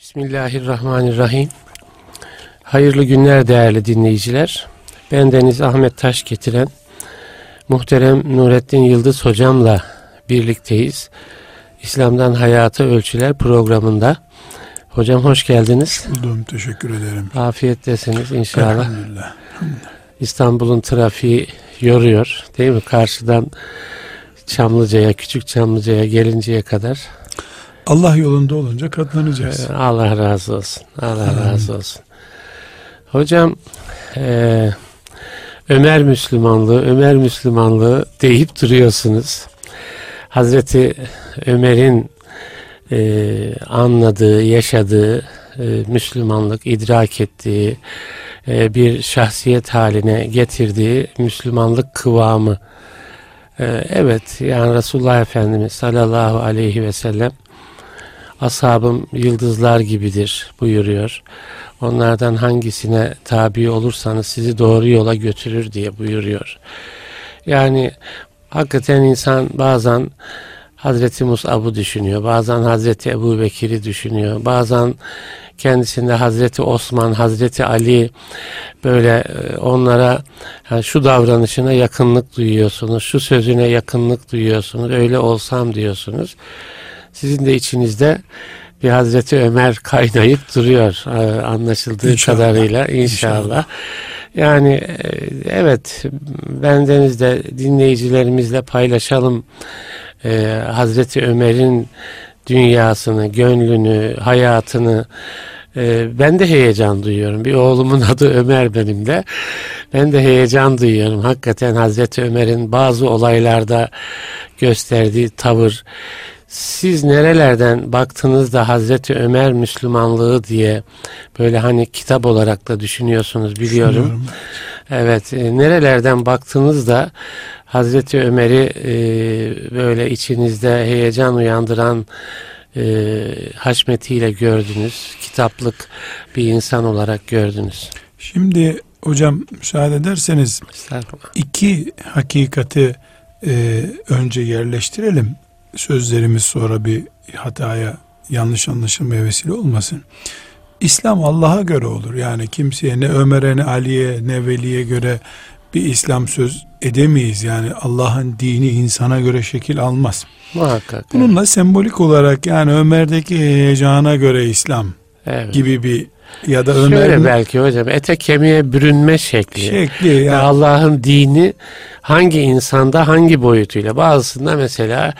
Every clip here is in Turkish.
Bismillahirrahmanirrahim. Hayırlı günler değerli dinleyiciler. Ben Deniz Ahmet Taş getiren muhterem Nurettin Yıldız hocamla birlikteyiz. İslam'dan Hayata Ölçüler programında. Hocam hoş geldiniz. Buldum, teşekkür ederim. Afiyettesiniz inşallah. Elhamdülillah. İstanbul'un trafiği yoruyor değil mi? Karşıdan Çamlıca'ya, Küçük Çamlıca'ya gelinceye kadar Allah yolunda olunca katlanacağız. Ee, Allah razı olsun. Allah hmm. razı olsun. Hocam e, Ömer Müslümanlığı, Ömer Müslümanlığı deyip duruyorsunuz. Hazreti Ömer'in e, anladığı, yaşadığı e, Müslümanlık, idrak ettiği e, bir şahsiyet haline getirdiği Müslümanlık kıvamı. E, evet yani Resulullah Efendimiz sallallahu aleyhi ve sellem ashabım yıldızlar gibidir buyuruyor. Onlardan hangisine tabi olursanız sizi doğru yola götürür diye buyuruyor. Yani hakikaten insan bazen Hazreti Mus'ab'ı düşünüyor. Bazen Hazreti Ebu Bekir'i düşünüyor. Bazen kendisinde Hazreti Osman, Hazreti Ali böyle e, onlara yani şu davranışına yakınlık duyuyorsunuz. Şu sözüne yakınlık duyuyorsunuz. Öyle olsam diyorsunuz sizin de içinizde bir Hazreti Ömer kaynayıp duruyor e, anlaşıldığı inşallah. kadarıyla inşallah. inşallah. Yani e, evet bendeniz de dinleyicilerimizle paylaşalım ee, Hazreti Ömer'in dünyasını, gönlünü, hayatını e, ben de heyecan duyuyorum. Bir oğlumun adı Ömer benim de. Ben de heyecan duyuyorum. Hakikaten Hazreti Ömer'in bazı olaylarda gösterdiği tavır siz nerelerden baktığınızda Hazreti Ömer Müslümanlığı diye böyle hani kitap olarak da düşünüyorsunuz biliyorum. Evet e, nerelerden baktığınızda Hazreti Ömer'i e, böyle içinizde heyecan uyandıran e, haşmetiyle gördünüz. Kitaplık bir insan olarak gördünüz. Şimdi hocam müsaade ederseniz iki hakikati e, önce yerleştirelim sözlerimiz sonra bir hataya yanlış anlaşılmaya vesile olmasın. İslam Allah'a göre olur. Yani kimseye ne Ömer'e ne Ali'ye ne Veli'ye göre bir İslam söz edemeyiz. Yani Allah'ın dini insana göre şekil almaz. Muhakkak. Bununla evet. sembolik olarak yani Ömer'deki heyecana göre İslam evet. gibi bir ya da Ömer Şöyle belki hocam ete kemiğe bürünme şekli. Şekli yani. Allah'ın dini hangi insanda hangi boyutuyla bazısında mesela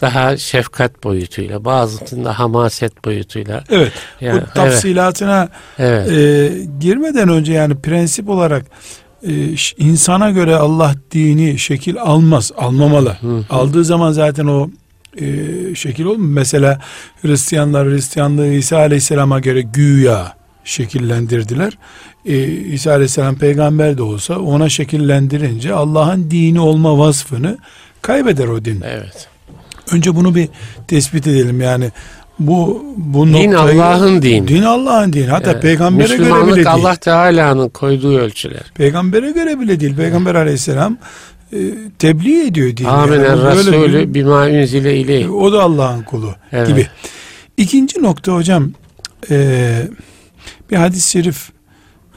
daha şefkat boyutuyla, bazısında hamaset boyutuyla. Evet. Yani, bu tafsilatına evet. E, girmeden önce yani prensip olarak e, insana göre Allah dini şekil almaz, almamalı. Hı hı. Aldığı zaman zaten o e, şekil olmuyor. Mesela Hristiyanlar Hristiyanlığı İsa Aleyhisselam'a göre güya şekillendirdiler. Ee, İsa Aleyhisselam peygamber de olsa ona şekillendirince Allah'ın dini olma vasfını kaybeder o din. Evet. Önce bunu bir tespit edelim yani bu bu din Allah'ın dini. Din Allah'ın dini. Hatta evet. peygambere göre bile değil. Allah Teala'nın koyduğu ölçüler. Peygambere göre bile değil. Peygamber Aleyhisselam e, tebliğ ediyor dini. Amin yani Resulü bima ünzile ileyh. O da Allah'ın kulu evet. gibi. İkinci nokta hocam e, bir hadis-i şerif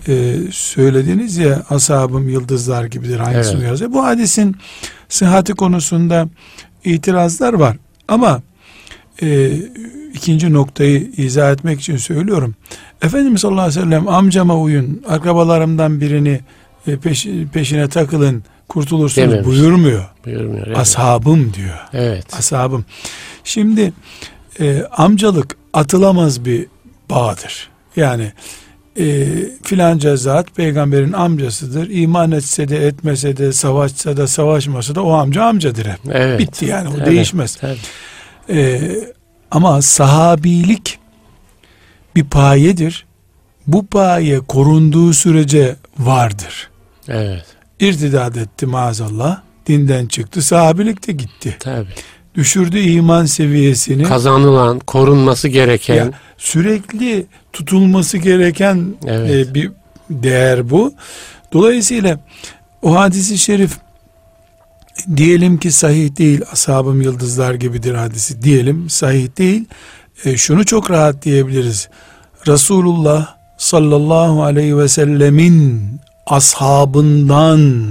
e, söylediniz ya ashabım yıldızlar gibidir hangisini evet. yazıyor. Bu hadisin sıhhati konusunda itirazlar var. Ama e, ikinci noktayı izah etmek için söylüyorum. Efendimiz sallallahu aleyhi ve sellem amcama uyun, akrabalarımdan birini e, peş, peşine takılın, kurtulursunuz Dememiş. buyurmuyor. Buyurmuyor. Evet. Ashabım diyor. Evet. Ashabım. Şimdi e, amcalık atılamaz bir bağdır. Yani e, filanca zat peygamberin amcasıdır. İman etse de etmese de savaşsa da savaşmasa da o amca amcadır hep. Evet. Bitti yani o evet. değişmez. Evet. E, ama sahabilik bir payedir. Bu paye korunduğu sürece vardır. Evet. İrtidat etti maazallah. Dinden çıktı. Sahabilik de gitti. Tabii. Düşürdü iman seviyesini. Kazanılan, korunması gereken. Ya, sürekli tutulması gereken evet. e, bir değer bu. Dolayısıyla o hadisi şerif diyelim ki sahih değil ashabım yıldızlar gibidir hadisi diyelim sahih değil e, şunu çok rahat diyebiliriz. Resulullah sallallahu aleyhi ve sellemin ashabından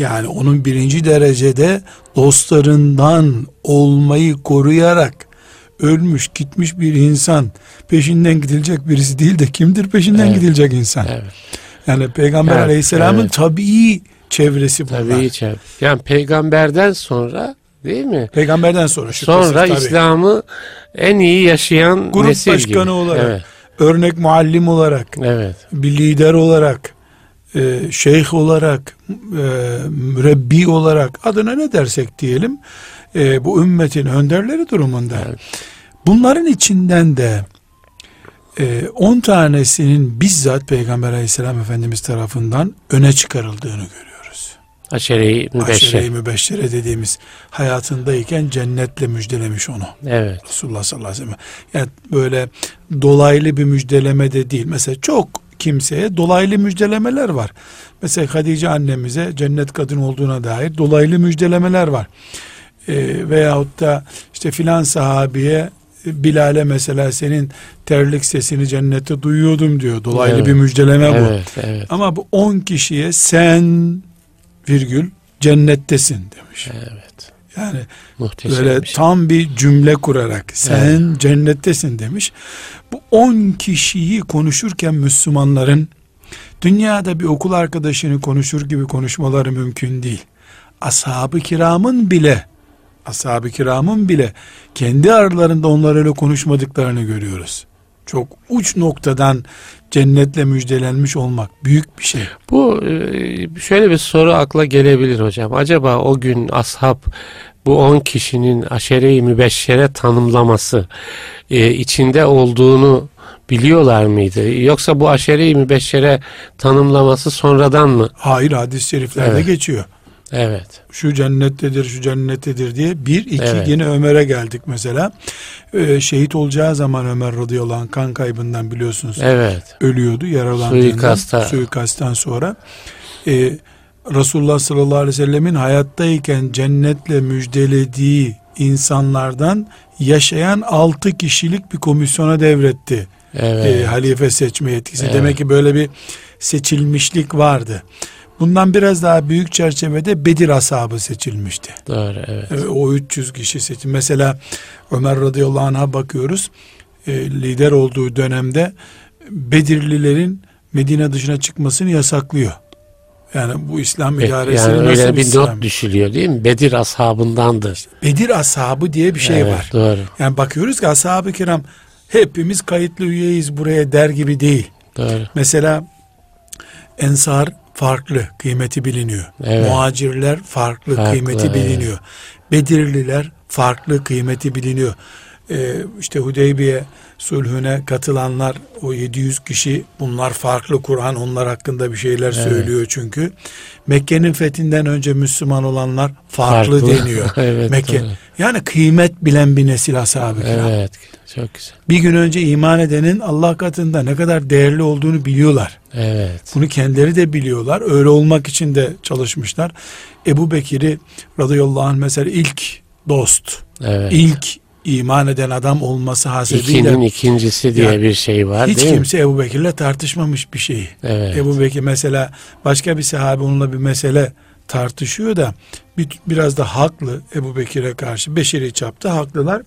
yani onun birinci derecede dostlarından olmayı koruyarak ölmüş gitmiş bir insan peşinden gidilecek birisi değil de kimdir peşinden evet. gidilecek insan? Evet. Yani Peygamber evet, Aleyhisselam'ın evet. tabii çevresi bunlar. Tabii çevre. Yani peygamberden sonra değil mi? Peygamberden sonra Sonra İslam'ı en iyi yaşayan grup nesil başkanı gibi. olarak, evet. örnek muallim olarak, evet. bir lider olarak, e, şeyh olarak, e, mürebbi olarak adına ne dersek diyelim e, bu ümmetin önderleri durumunda. Evet. Bunların içinden de 10 e, tanesinin bizzat Peygamber aleyhisselam Efendimiz tarafından öne çıkarıldığını görüyoruz. Aşere-i mübeşşere. Aşere-i mübeşşere dediğimiz hayatındayken cennetle müjdelemiş onu. Evet. Resulullah sallallahu aleyhi ve sellem. Yani böyle dolaylı bir müjdeleme de değil. Mesela çok kimseye dolaylı müjdelemeler var. Mesela Hadice annemize cennet kadın olduğuna dair dolaylı müjdelemeler var. E, veyahut da işte filan sahabiye Bilal'e mesela senin terlik sesini cennette duyuyordum diyor. Dolaylı evet. bir müjdeleme bu. Evet, evet. Ama bu on kişiye sen virgül cennettesin demiş. Evet. Yani böyle tam bir cümle kurarak sen evet. cennettesin demiş. Bu on kişiyi konuşurken Müslümanların dünyada bir okul arkadaşını konuşur gibi konuşmaları mümkün değil. Ashab-ı kiramın bile ashab-ı kiramın bile kendi aralarında onlar öyle konuşmadıklarını görüyoruz. Çok uç noktadan cennetle müjdelenmiş olmak büyük bir şey. Bu e, şöyle bir soru akla gelebilir hocam. Acaba o gün ashab bu on kişinin aşere-i mübeşşere tanımlaması e, içinde olduğunu biliyorlar mıydı? Yoksa bu aşere-i mübeşşere tanımlaması sonradan mı? Hayır hadis-i şeriflerde evet. geçiyor. Evet. Şu cennettedir, şu cennettedir diye. Bir, iki evet. yine Ömer'e geldik mesela. Ee, şehit olacağı zaman Ömer radıyallahu anh kan kaybından biliyorsunuz. Evet. Ölüyordu yaralandığından. Suikasta. Suikasttan sonra. Ee, Resulullah sallallahu aleyhi ve sellemin hayattayken cennetle müjdelediği insanlardan yaşayan altı kişilik bir komisyona devretti. Evet. Ee, halife seçme yetkisi. Evet. Demek ki böyle bir seçilmişlik vardı. Bundan biraz daha büyük çerçevede Bedir ashabı seçilmişti. Doğru evet. E, o 300 kişi seçildi. Mesela Ömer radıyallahu anh'a bakıyoruz. E, lider olduğu dönemde Bedirlilerin Medine dışına çıkmasını yasaklıyor. Yani bu İslam idaresinin yani öyle bir İslam? not düşülüyor değil mi? Bedir ashabındandır. Bedir ashabı diye bir şey evet, var. Doğru. Yani bakıyoruz ki ashab-ı kiram hepimiz kayıtlı üyeyiz buraya der gibi değil. Doğru. Mesela Ensar farklı kıymeti biliniyor. Evet. Muhacirler farklı, farklı kıymeti evet. biliniyor. Bedirliler farklı kıymeti biliniyor. Ee, işte Hudeybiye sulhüne katılanlar o 700 kişi bunlar farklı Kur'an onlar hakkında bir şeyler evet. söylüyor çünkü. Mekke'nin fethinden önce Müslüman olanlar farklı, farklı. deniyor. evet, Mekke. Doğru. Yani kıymet bilen bir nesil ashab-ı Evet. Çok güzel. Bir gün önce iman edenin Allah katında ne kadar değerli olduğunu biliyorlar. Evet. Bunu kendileri de biliyorlar. Öyle olmak için de çalışmışlar. Ebu Bekir'i radıyallahu anh mesela ilk dost. Evet. İlk iman eden adam olması hasebiyle İkinin ikincisi diye yani, bir şey var hiç değil kimse mi? Ebu Bekir'le tartışmamış bir şey. Evet. Ebu Bekir mesela başka bir sahabe onunla bir mesele tartışıyor da bir, biraz da haklı Ebu Bekir'e karşı beşeri çapta haklılar.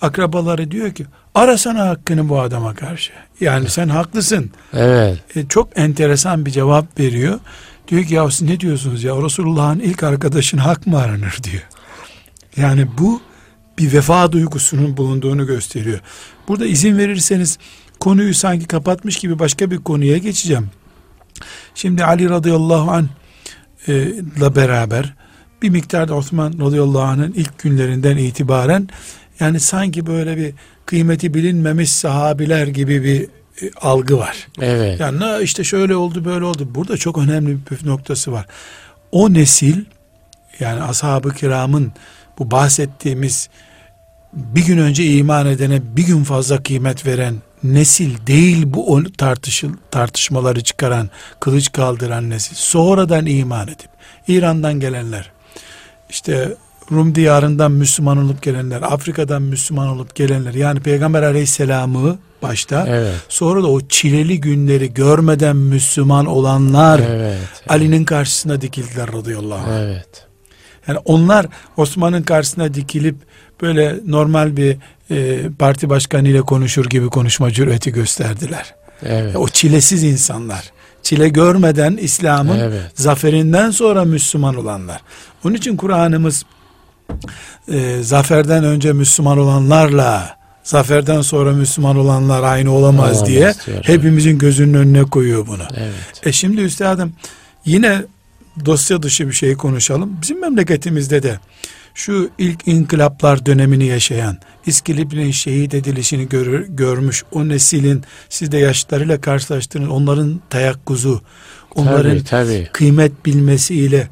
Akrabaları diyor ki arasana hakkını bu adama karşı. Yani sen haklısın. Evet. E, çok enteresan bir cevap veriyor. Diyor ki ya siz ne diyorsunuz ya Resulullah'ın ilk arkadaşın hak mı aranır diyor. Yani bu bir vefa duygusunun bulunduğunu gösteriyor. Burada izin verirseniz konuyu sanki kapatmış gibi başka bir konuya geçeceğim. Şimdi Ali radıyallahu anh e, ile beraber bir miktarda Osman radıyallahu anh'ın ilk günlerinden itibaren yani sanki böyle bir kıymeti bilinmemiş sahabiler gibi bir e, algı var. Evet. Yani işte şöyle oldu böyle oldu. Burada çok önemli bir püf noktası var. O nesil yani ashab-ı kiramın bu bahsettiğimiz bir gün önce iman edene bir gün fazla kıymet veren nesil değil bu tartışıl, tartışmaları çıkaran, kılıç kaldıran nesil. Sonradan iman edip İran'dan gelenler, işte Rum diyarından Müslüman olup gelenler, Afrika'dan Müslüman olup gelenler yani Peygamber Aleyhisselam'ı başta Evet. sonra da o çileli günleri görmeden Müslüman olanlar Evet. Ali'nin karşısına dikildiler radıyallahu anh. Evet. Yani onlar Osman'ın karşısına dikilip böyle normal bir e, parti başkanı ile konuşur gibi konuşma cüreti gösterdiler. Evet. O çilesiz insanlar. Çile görmeden İslam'ın Evet. zaferinden sonra Müslüman olanlar. Onun için Kur'an'ımız e, zaferden önce Müslüman olanlarla zaferden sonra Müslüman olanlar aynı olamaz, Olamaz diye diyor, hepimizin gözünün önüne koyuyor bunu. Evet. E şimdi üstadım yine dosya dışı bir şey konuşalım. Bizim memleketimizde de şu ilk inkılaplar dönemini yaşayan, İskilip'in şehit edilişini görür, görmüş o neslin siz de yaşlarıyla karşılaştığınız onların tayakkuzu, onların Tabii tabii. kıymet bilmesiyle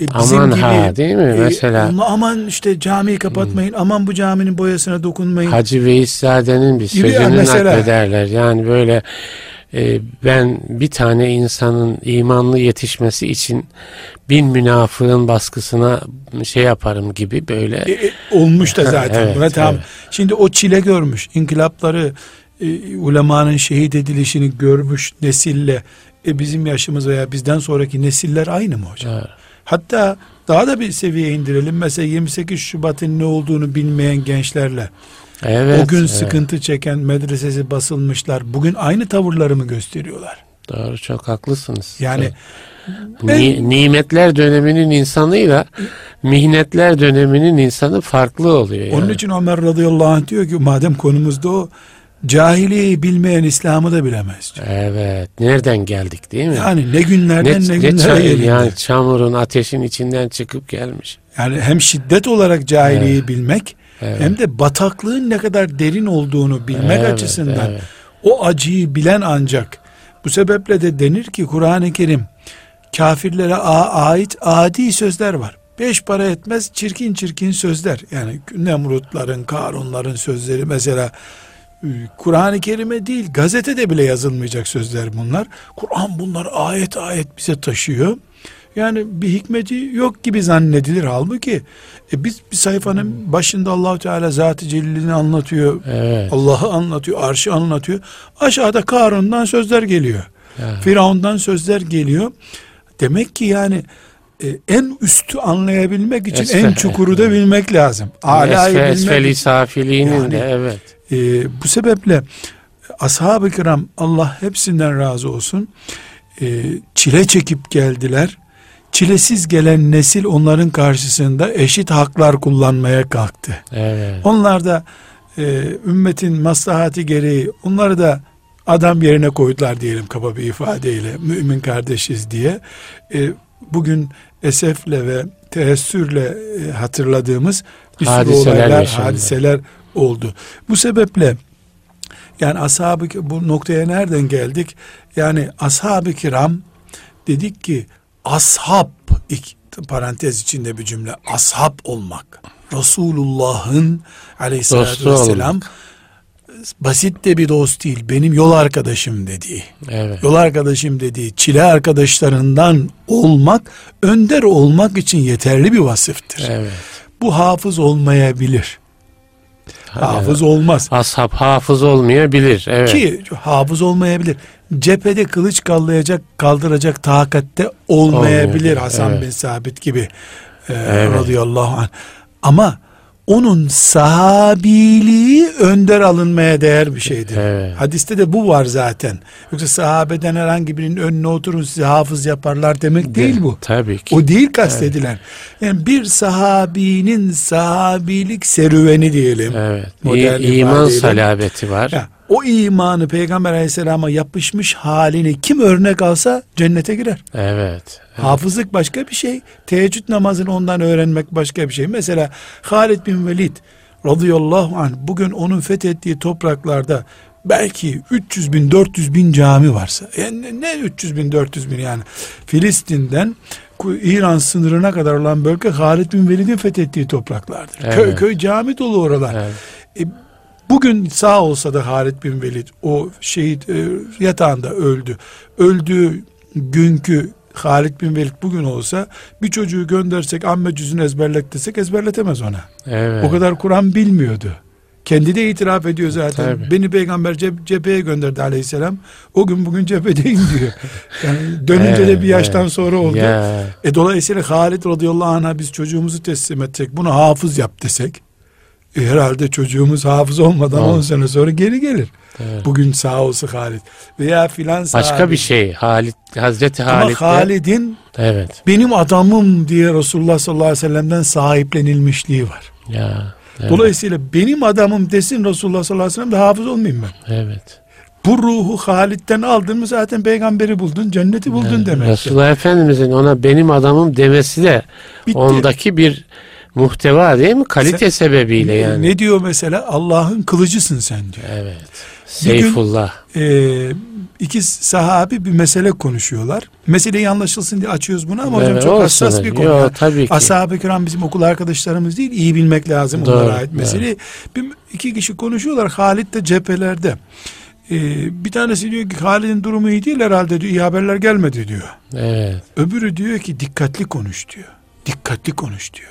e, bizim Aman gibi ha değil mi? e, Mesela onunla aman işte camiyi kapatmayın, aman bu caminin boyasına dokunmayın. Hacı Veyszade'nin bir sözünü naklederler. Yani böyle e, ben bir tane insanın imanlı yetişmesi için bin münafığın baskısına şey yaparım gibi böyle. E, e, olmuş da zaten. Evet, Buna tamam. evet. Şimdi o çile görmüş, inkılapları, e, ulemanın şehit edilişini görmüş nesille e, bizim yaşımız veya bizden sonraki nesiller aynı mı hocam? Evet. Hatta daha da bir seviyeye indirelim. Mesela 28 Şubat'ın ne olduğunu bilmeyen gençlerle Evet, o gün evet. sıkıntı çeken medresesi basılmışlar. Bugün aynı tavırları mı gösteriyorlar? Doğru çok haklısınız. Yani Ni- nimetler döneminin insanıyla mihnetler döneminin insanı farklı oluyor. Yani. onun için Ömer radıyallahu anh diyor ki madem konumuzda o cahiliyeyi bilmeyen İslam'ı da bilemez diyor. Evet. Nereden geldik değil mi? Yani ne günlerden ne, ne, ne günlere gelindi. yani çamurun ateşin içinden çıkıp gelmiş. Yani hem şiddet olarak cahiliyeyi bilmek Evet. hem de bataklığın ne kadar derin olduğunu bilmek Evet, açısından evet. o acıyı bilen ancak bu sebeple de denir ki Kur'an-ı Kerim kafirlere ait adi sözler var. Beş para etmez çirkin çirkin sözler. Yani Nemrutların, Karunların sözleri mesela e, Kur'an-ı Kerim'e değil gazetede bile yazılmayacak sözler bunlar. Kur'an bunlar ayet ayet bize taşıyor. Yani bir hikmeti yok gibi zannedilir halbuki e biz bir sayfanın başında Allahu Teala Zat-ı Celil'ini anlatıyor. Evet. Allah'ı anlatıyor, arşı anlatıyor. Aşağıda Karun'dan sözler geliyor. Ya. Firavun'dan sözler geliyor. Demek ki yani e, en üstü anlayabilmek için Esfe- en çukuru da bilmek lazım. Ala'yı bilmek esfeli safiliğinin Yani- de evet. e, bu sebeple ashab-ı kiram Allah hepsinden razı olsun e, çile çekip geldiler. Çilesiz gelen nesil onların karşısında eşit haklar kullanmaya kalktı. Evet. Onlar da e, ümmetin maslahati gereği onları da adam yerine koydular diyelim kaba bir ifadeyle mümin kardeşiz diye. E, bugün esefle ve teessürle e, hatırladığımız bir sürü olaylar, yaşandı. hadiseler oldu. Bu sebeple yani ashab-ı ki- bu noktaya nereden geldik? Yani ashab-ı kiram dedik ki ashab ik- parantez içinde bir cümle ashab olmak. Resulullah'ın aleyhissalatü Dostu vesselam olmak. basit de bir dost değil. Benim yol arkadaşım dediği. Evet. Yol arkadaşım dediği çile arkadaşlarından olmak önder olmak için yeterli bir vasıftır. Evet. Bu hafız olmayabilir. Hafız olmaz. Ashab hafız olmayabilir. Evet. Ki hafız olmayabilir. Cephede kılıç kallayacak, kaldıracak takatte olmayabilir Olmayabilir, Hasan evet. bin Sabit gibi e, Evet. radıyallahu anh. Ama onun sahabiliği önder alınmaya değer bir şeydir. Evet. Hadiste de bu var zaten. Yoksa sahabeden herhangi birinin önüne oturun sizi hafız yaparlar demek değil bu. Tabii ki. O değil kastedilen. Yani bir sahabinin sahabilik serüveni diyelim. Evet. İ- iman salabeti var. Ya, o imanı Peygamber aleyhisselama yapışmış halini kim örnek alsa cennete girer. Evet. Hafızlık başka bir şey. Teheccüd namazını ondan öğrenmek başka bir şey. Mesela Halid bin Velid radıyallahu anh bugün onun fethettiği topraklarda belki 300 bin 400 bin cami varsa yani ne 300 bin 400 bin yani Filistin'den İran sınırına kadar olan bölge Halid bin Velid'in fethettiği topraklardır. Köy Evet. köy cami dolu oralar. Evet. E, bugün sağ olsa da Halid bin Velid o şehit e, yatağında öldü. Öldüğü günkü Halid bin Velid bugün olsa bir çocuğu göndersek amme cüzünü ezberlet desek ezberletemez ona. Evet. O kadar Kur'an bilmiyordu. Kendi de itiraf ediyor zaten. Tabii. Beni peygamber cep- cepheye gönderdi aleyhisselam. O gün bugün cephedeyim diyor. Yani dönünce de bir yaştan sonra oldu. Ya, E dolayısıyla Halid radıyallahu anh'a biz çocuğumuzu teslim etsek, bunu hafız yap desek, e herhalde çocuğumuz hafız olmadan. 10 sene sonra geri gelir. evet. Bugün sağ olsun Halid. Veya filan Başka bir şey. Halit Hazreti Ama Halit. Halid'in Evet. benim adamım diye Resulullah sallallahu aleyhi ve sellem'den sahiplenilmişliği var. Ya. Evet. Dolayısıyla benim adamım desin Resulullah sallallahu aleyhi ve sellem de hafız olmayayım ben. Evet. Bu ruhu Halid'den aldın mı zaten peygamberi buldun, cenneti buldun Evet. demek. Resulullah Efendimizin ona benim adamım demesi de Bitti. ondaki bir muhteva değil mi? Kalite sebebiyle yani. Ne diyor mesela? Allah'ın kılıcısın sen diyor. Evet. Bir gün- Seyfullah. Ee, iki sahabi bir mesele konuşuyorlar. Meseleyi anlaşılsın diye açıyoruz bunu ama hocam Evet, çok olsun hassas hocam. bir konu. Yo, tabii ki. Ashab-ı kiram bizim okul arkadaşlarımız değil. iyi bilmek lazım Doğru, onlara ait meseleyi. Bir, iki kişi konuşuyorlar. Halit de cephelerde. Ee, bir tanesi diyor ki Halid'in durumu iyi değil herhalde diyor. İyi haberler gelmedi diyor. Evet. Öbürü diyor ki dikkatli konuş diyor. Dikkatli konuş diyor.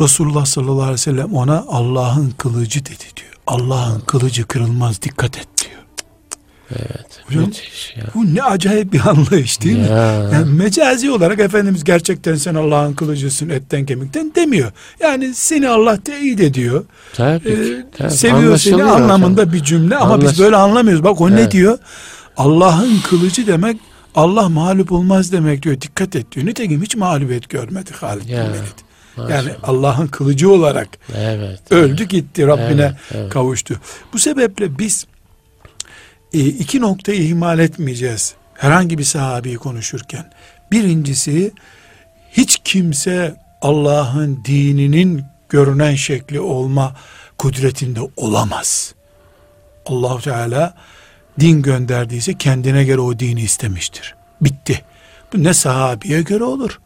Resulullah sallallahu aleyhi ve sellem ona Allah'ın kılıcı dedi diyor. Allah'ın kılıcı kırılmaz dikkat et diyor. Evet. Hocam, ya. Bu ne acayip bir anlayış değil mi? Ya. Yani mecazi olarak Efendimiz gerçekten sen Allah'ın kılıcısın etten kemikten demiyor. Yani seni Allah teyit ediyor. Tabii Ee. Tabii. seviyor seni Anlaşılıyor anlamında hocam. bir cümle ama Anlaş- biz böyle anlamıyoruz. Bak o ne Evet. diyor? Allah'ın kılıcı demek Allah mağlup olmaz demek diyor. Dikkat et diyor. Nitekim hiç mağlubiyet görmedi Halid bin Velid. Maşallah. Yani Allah'ın kılıcı olarak Evet. öldü gitti Rabbine Evet, evet. kavuştu. Bu sebeple biz e, iki noktayı ihmal etmeyeceğiz. Herhangi bir sahabeyi konuşurken. Birincisi hiç kimse Allah'ın dininin görünen şekli olma kudretinde olamaz. Allahu Teala din gönderdiyse kendine göre o dini istemiştir. Bitti. Bu ne sahabiye göre olur,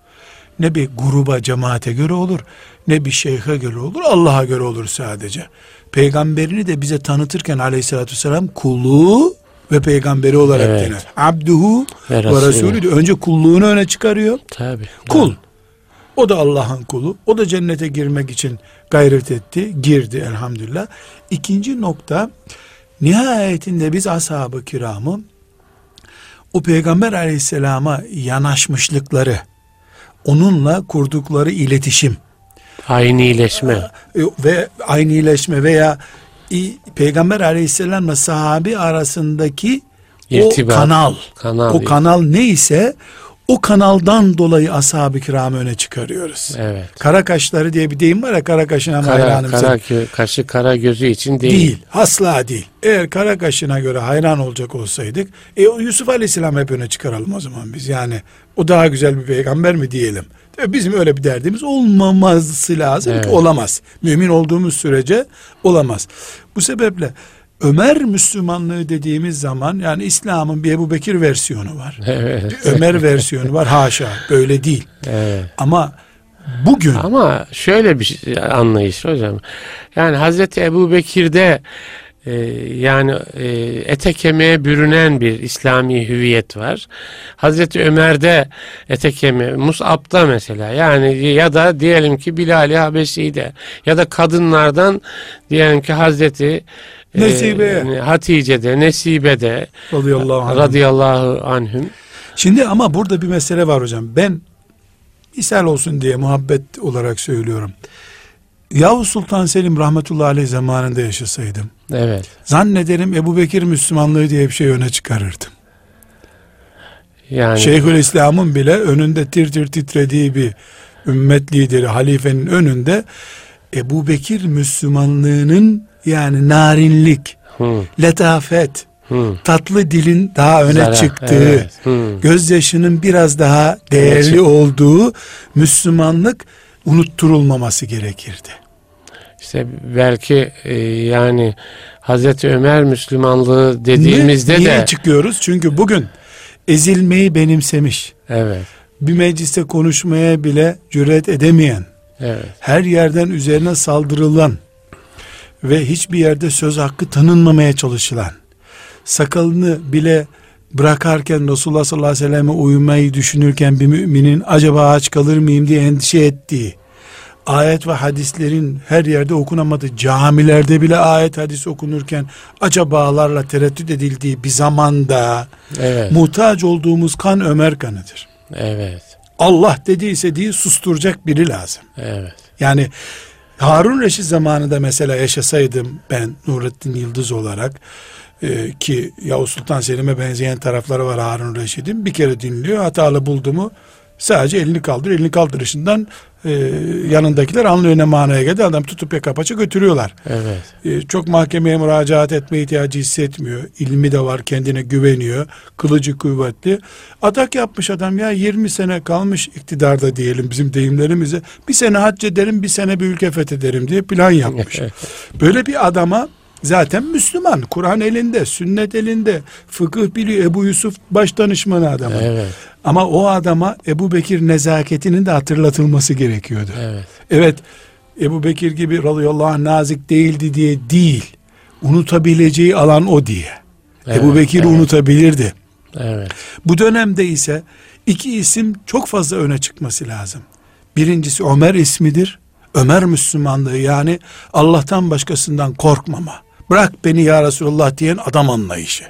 ne bir gruba, cemaate göre olur, ne bir şeyhe göre olur, Allah'a göre olur sadece. Peygamberini de bize tanıtırken aleyhissalatü vesselam kulu ve peygamberi olarak Evet. dener. Abduhu Ve ve Resulü. Önce kulluğunu öne çıkarıyor. Tabii. Kul. O da Allah'ın kulu. O da cennete girmek için gayret etti. Girdi elhamdülillah. İkinci nokta nihayetinde biz ashab-ı kiramı o peygamber aleyhisselama yanaşmışlıkları onunla kurdukları iletişim Aynileşme. e, ve aynileşme veya i- peygamber aleyhisselamla sahabi arasındaki İrtibat. o kanal Kanal. o kanal neyse o kanaldan dolayı ashab-ı kiramı öne çıkarıyoruz. Evet. Kara kaşları diye bir deyim var ya kara kaşına Kara, hayranım kara sen. kaşı kara gözü için değil. Değil. Asla değil. Eğer kara kaşına göre hayran olacak olsaydık e, Yusuf Aleyhisselam hep öne çıkaralım o zaman biz. Yani o daha güzel bir peygamber mi diyelim. Bizim öyle bir derdimiz olmaması lazım Evet. ki olamaz. Mümin olduğumuz sürece olamaz. Bu sebeple Ömer Müslümanlığı dediğimiz zaman yani İslam'ın bir Ebu Bekir versiyonu var. Evet. Bir Ömer versiyonu var. Haşa böyle değil. evet. Ama bugün Ama şöyle bir şey, anlayış hocam. Yani Hazreti Ebu Bekir'de e, yani e, ete kemiğe bürünen bir İslami hüviyet var. Hazreti Ömer'de ete kemiğe, Mus'ab'da mesela yani ya da diyelim ki Bilal-i Habeşi'de ya da kadınlardan diyelim ki Hazreti e, Nesibe'ye. Hatice'de, Nesibe'de radıyallahu anh. radıyallahu anhüm. Şimdi ama burada bir mesele var hocam. Ben misal olsun diye muhabbet olarak söylüyorum. Yavuz Sultan Selim rahmetullahi aleyh zamanında yaşasaydım. Evet. Zannederim Ebu Bekir Müslümanlığı diye bir şey öne çıkarırdım. Yani Şeyhülislam'ın bile önünde tir tir titrediği bir ümmet lideri halifenin önünde Ebu Bekir Müslümanlığının yani narinlik, hı, letafet, hı. tatlı dilin daha öne Zarar, çıktığı, evet, hı. gözyaşının biraz daha değerli çık- olduğu Müslümanlık unutturulmaması gerekirdi. İşte belki e, yani Hazreti Ömer Müslümanlığı dediğimizde Ne- niye de çıkıyoruz? Çünkü bugün ezilmeyi benimsemiş, evet bir mecliste konuşmaya bile cüret edemeyen, evet her yerden üzerine saldırılan ve hiçbir yerde söz hakkı tanınmamaya çalışılan, sakalını bile bırakarken Resulullah sallallahu aleyhi ve selleme uyumayı düşünürken bir müminin acaba aç kalır mıyım diye endişe ettiği, ayet ve hadislerin her yerde okunamadığı, camilerde bile ayet hadis okunurken acabalarla tereddüt edildiği bir zamanda evet. muhtaç olduğumuz kan Ömer kanıdır. Evet. Allah dediyse diye susturacak biri lazım. Evet. Yani Harun Reşit zamanında mesela yaşasaydım ben Nurettin Yıldız olarak e, ki Yavuz Sultan Selim'e benzeyen tarafları var Harun Reşit'in bir kere dinliyor hatalı buldu mu sadece elini kaldır elini kaldırışından e, yanındakiler anlıyor ne manaya geldi adam tutup yaka paça götürüyorlar. Evet. E, çok mahkemeye müracaat etme ihtiyacı hissetmiyor. İlmi de var kendine güveniyor. Kılıcı kuvvetli. Atak yapmış adam ya 20 sene kalmış iktidarda diyelim bizim deyimlerimize. Bir sene hac ederim bir sene bir ülke fethederim diye plan yapmış. Böyle bir adama Zaten Müslüman. Kur'an elinde, sünnet elinde. Fıkıh biliyor. Ebu Yusuf baş danışmanı adamı. Evet. Ama o adama Ebu Bekir nezaketinin de hatırlatılması gerekiyordu. Evet. Evet. Ebu Bekir gibi radıyallahu anh nazik değildi diye değil. Unutabileceği alan o diye. Evet, Ebu Bekir evet. unutabilirdi. Evet. Bu dönemde ise iki isim çok fazla öne çıkması lazım. Birincisi Ömer ismidir. Ömer Müslümanlığı yani Allah'tan başkasından korkmama bırak beni ya Resulullah diyen adam anlayışı.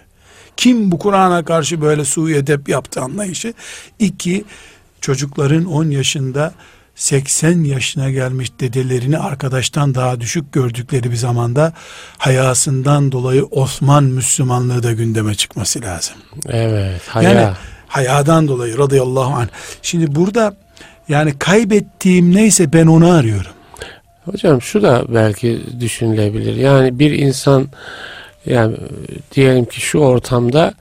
Kim bu Kur'an'a karşı böyle su edep yaptı anlayışı. İki, çocukların 10 yaşında 80 yaşına gelmiş dedelerini arkadaştan daha düşük gördükleri bir zamanda hayasından dolayı Osman Müslümanlığı da gündeme çıkması lazım. Evet, haya. Yani hayadan dolayı radıyallahu anh. Şimdi burada yani kaybettiğim neyse ben onu arıyorum. Hocam şu da belki düşünülebilir. Yani bir insan yani diyelim ki şu ortamda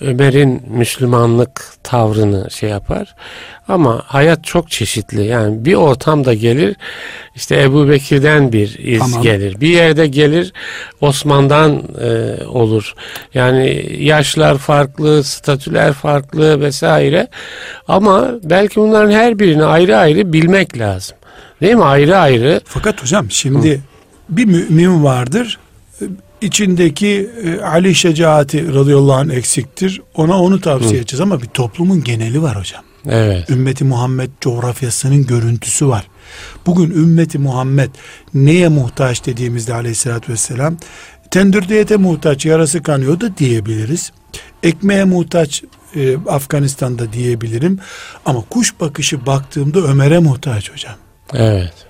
Ömer'in Müslümanlık tavrını şey yapar. Ama hayat çok çeşitli. Yani bir ortamda gelir işte Ebu Bekir'den bir iz tamam. gelir. Bir yerde gelir Osman'dan e, olur. Yani yaşlar farklı, statüler farklı vesaire. Ama belki bunların her birini ayrı ayrı bilmek lazım. Değil mi? Ayrı ayrı. Fakat hocam şimdi Hı. bir mümin vardır. İçindeki e, Ali şecaati radıyallahu anh eksiktir. Ona onu tavsiye Hı. edeceğiz ama bir toplumun geneli var hocam. Evet. Ümmeti Muhammed coğrafyasının görüntüsü var. Bugün ümmeti Muhammed neye muhtaç dediğimizde aleyhissalatü vesselam tendürde ete muhtaç yarası kanıyor da diyebiliriz. Ekmeğe muhtaç e, Afganistan'da diyebilirim. Ama kuş bakışı baktığımda Ömer'e muhtaç hocam. Evet.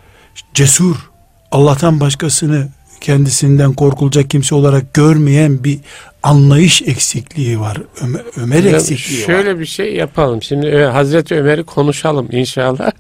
Cesur, Allah'tan başkasını kendisinden korkulacak kimse olarak görmeyen bir anlayış eksikliği var. Ömer, Ömer eksikliği şöyle var. Şöyle bir şey yapalım. Şimdi e, Hazreti Ömer'i konuşalım inşallah.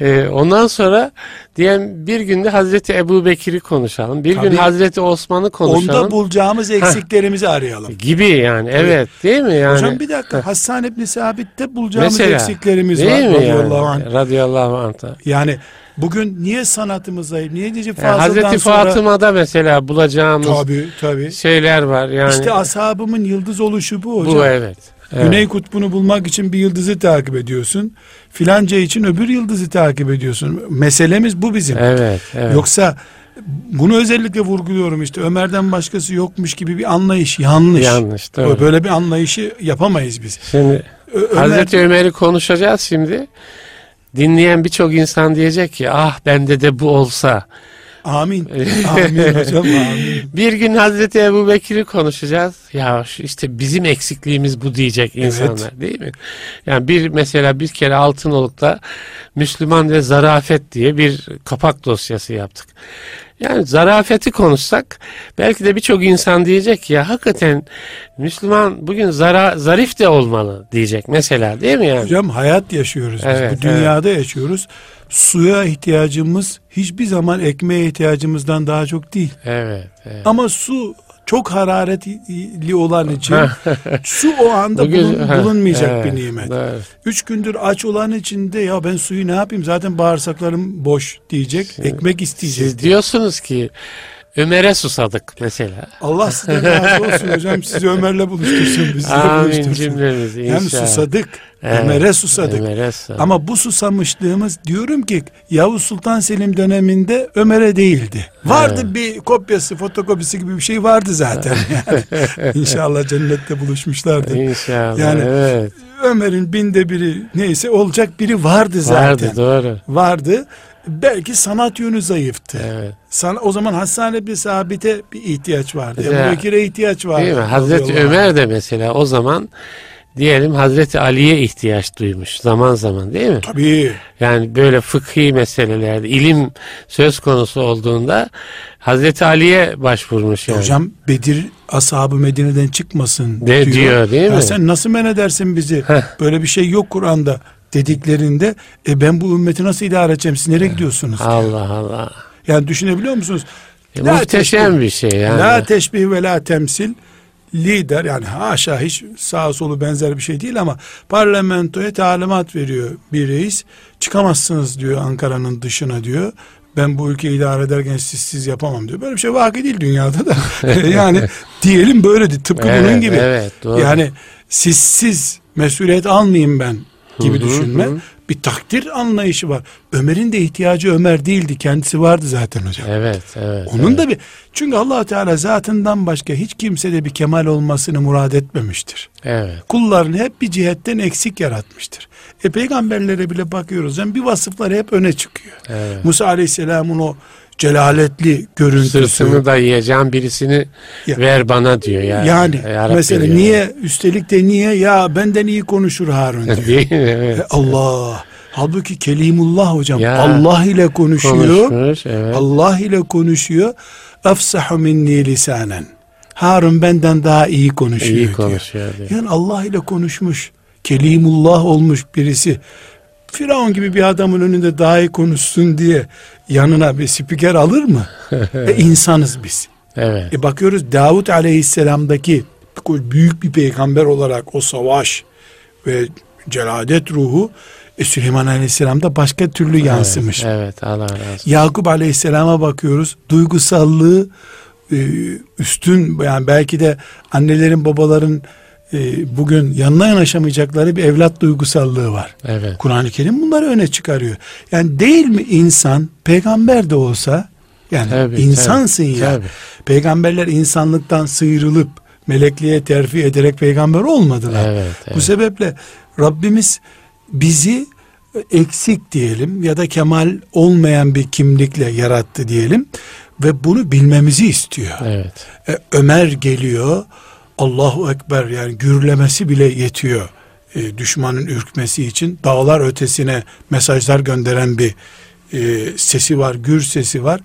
e, ondan sonra diyen bir günde Hazreti Ebu Bekir'i konuşalım. Bir Tabii, gün Hazreti Osman'ı konuşalım. Onda bulacağımız eksiklerimizi arayalım. Gibi yani evet değil mi yani? Hocam bir dakika Hassan İbni Sabit'te bulacağımız Mesela, eksiklerimiz değil var. Mi radıyallahu yani? anh. Radıyallahu anh. Yani Bugün niye sanatımız zayıf? Niye diyecek yani Hazreti sonra... Fatıma'da mesela bulacağımız tabii, tabii. şeyler var. Yani... İşte ashabımın yıldız oluşu bu hocam. Bu evet. Evet. Güney kutbunu bulmak için bir yıldızı takip ediyorsun. Filanca için öbür yıldızı takip ediyorsun. Meselemiz bu bizim. Evet, evet. Yoksa bunu özellikle vurguluyorum işte Ömer'den başkası yokmuş gibi bir anlayış yanlış. Yanlış. Doğru. Böyle bir anlayışı yapamayız biz. Şimdi Ömer... Hazreti Ömer'i konuşacağız şimdi dinleyen birçok insan diyecek ki ah bende de bu olsa. Amin. amin hocam amin. Bir gün Hazreti Ebu Bekir'i konuşacağız. Ya işte bizim eksikliğimiz bu diyecek insanlar evet. değil mi? Yani bir mesela bir kere Altınoluk'ta Müslüman ve Zarafet diye bir kapak dosyası yaptık. Yani zarafeti konuşsak belki de birçok insan diyecek ya hakikaten Müslüman bugün zara, zarif de olmalı diyecek mesela değil mi yani? Hocam hayat yaşıyoruz biz. Evet, Bu dünyada evet. yaşıyoruz. Suya ihtiyacımız hiçbir zaman ekmeğe ihtiyacımızdan daha çok değil. Evet. evet. Ama su çok hararetli olan için su o anda bulun, bulunmayacak evet, bir nimet. Evet. Üç gündür aç olan için de ya ben suyu ne yapayım zaten bağırsaklarım boş diyecek. Şimdi, ekmek isteyecek. Siz diyorsunuz ki Ömer'e susadık mesela. Allah sizden razı olsun hocam. Sizi Ömer'le buluştursun. Bizi Amin buluştursun. cümlemizi Yani inşallah. susadık. Evet, Ömer'e susadık. Ömer'e susadık. Ama bu susamışlığımız diyorum ki Yavuz Sultan Selim döneminde Ömer'e değildi. Vardı bir kopyası, fotokopisi gibi bir şey vardı zaten. Yani. İnşallah cennette buluşmuşlardı. İnşallah. Yani evet. Ömer'in binde biri neyse olacak biri vardı zaten. Vardı doğru. Vardı. Belki sanat yönü zayıftı. Evet. Sana, o zaman Hasan bir sabite bir ihtiyaç vardı. Mesela- Ebu Bekir'e ihtiyaç vardı. Değil mi? Hazreti. Ömer de mesela o zaman diyelim Hazreti Ali'ye ihtiyaç duymuş zaman zaman değil mi? Tabii. Yani böyle fıkhi meselelerde ilim söz konusu olduğunda Hazreti Ali'ye başvurmuş yani. Hocam Bedir ashabı Medine'den çıkmasın De- diyor. diyor, değil Ya mi? sen nasıl men edersin bizi? Heh. Böyle bir şey yok Kur'an'da dediklerinde e ben bu ümmeti nasıl idare edeceğim? Siz nereye gidiyorsunuz? Allah Allah. Yani düşünebiliyor musunuz? E, La muhteşem teşbih- bir şey yani. La teşbih ve la temsil lider yani haşa hiç sağ solu benzer bir şey değil ama parlamentoya talimat veriyor bir reis. Çıkamazsınız diyor Ankara'nın dışına diyor. Ben bu ülkeyi idare ederken siz siz yapamam diyor. Böyle bir şey vaki değil dünyada da. yani diyelim böyledir. Tıpkı Evet, bunun gibi. Evet doğru. Yani sizsiz mesuliyet almayayım ben gibi Hı hı, düşünme. hı. Bir takdir anlayışı var. Ömer'in de ihtiyacı Ömer değildi. Kendisi vardı zaten hocam. Evet evet. Onun evet. da bir çünkü allah Teala zatından başka hiç kimsede bir kemal olmasını murad etmemiştir. Evet. Kullarını hep bir cihetten eksik yaratmıştır. E peygamberlere bile bakıyoruz. Yani bir vasıfları hep öne çıkıyor. evet. Musa Aleyhisselam'ın o celaletli görüntüsü. Sırtımı dayayacağım birisini Ya- ver bana diyor yani. yani Ya Rabbi mesela diyor. niye üstelik de niye ya benden iyi konuşur Harun diyor. Değil mi? Evet. Allah. Halbuki Kelimullah hocam. Ya. Allah ile konuşuyor. Konuşmuş evet. Allah ile konuşuyor. Efsahu minni lisanen. Harun benden daha iyi konuşuyor İyi diyor. konuşuyor diyor. Yani Allah ile konuşmuş. Kelimullah olmuş birisi. Firavun gibi bir adamın önünde daha iyi konuşsun diye yanına bir spiker alır mı? e insanız biz. Evet. E bakıyoruz Davut aleyhisselamdaki büyük bir peygamber olarak o savaş ve celadet ruhu e, Süleyman aleyhisselamda başka türlü yansımış. Evet, evet Allah razı olsun. Yakup aleyhisselama bakıyoruz. Duygusallığı e, üstün yani belki de annelerin babaların e, bugün yanına yanaşamayacakları bir evlat duygusallığı var. Evet. Kur'an-ı Kerim bunları öne çıkarıyor. Yani değil mi insan peygamber de olsa yani Tabii, insansın tabii, ya. tabii. Peygamberler insanlıktan sıyrılıp melekliğe terfi ederek peygamber olmadılar. Evet, Bu evet. sebeple Rabbimiz bizi eksik diyelim ya da kemal olmayan bir kimlikle yarattı diyelim ve bunu bilmemizi istiyor. Evet. E, Ömer geliyor Allahu Ekber yani gürlemesi bile yetiyor. E, düşmanın ürkmesi için dağlar ötesine mesajlar gönderen bir e, sesi var, gür sesi var.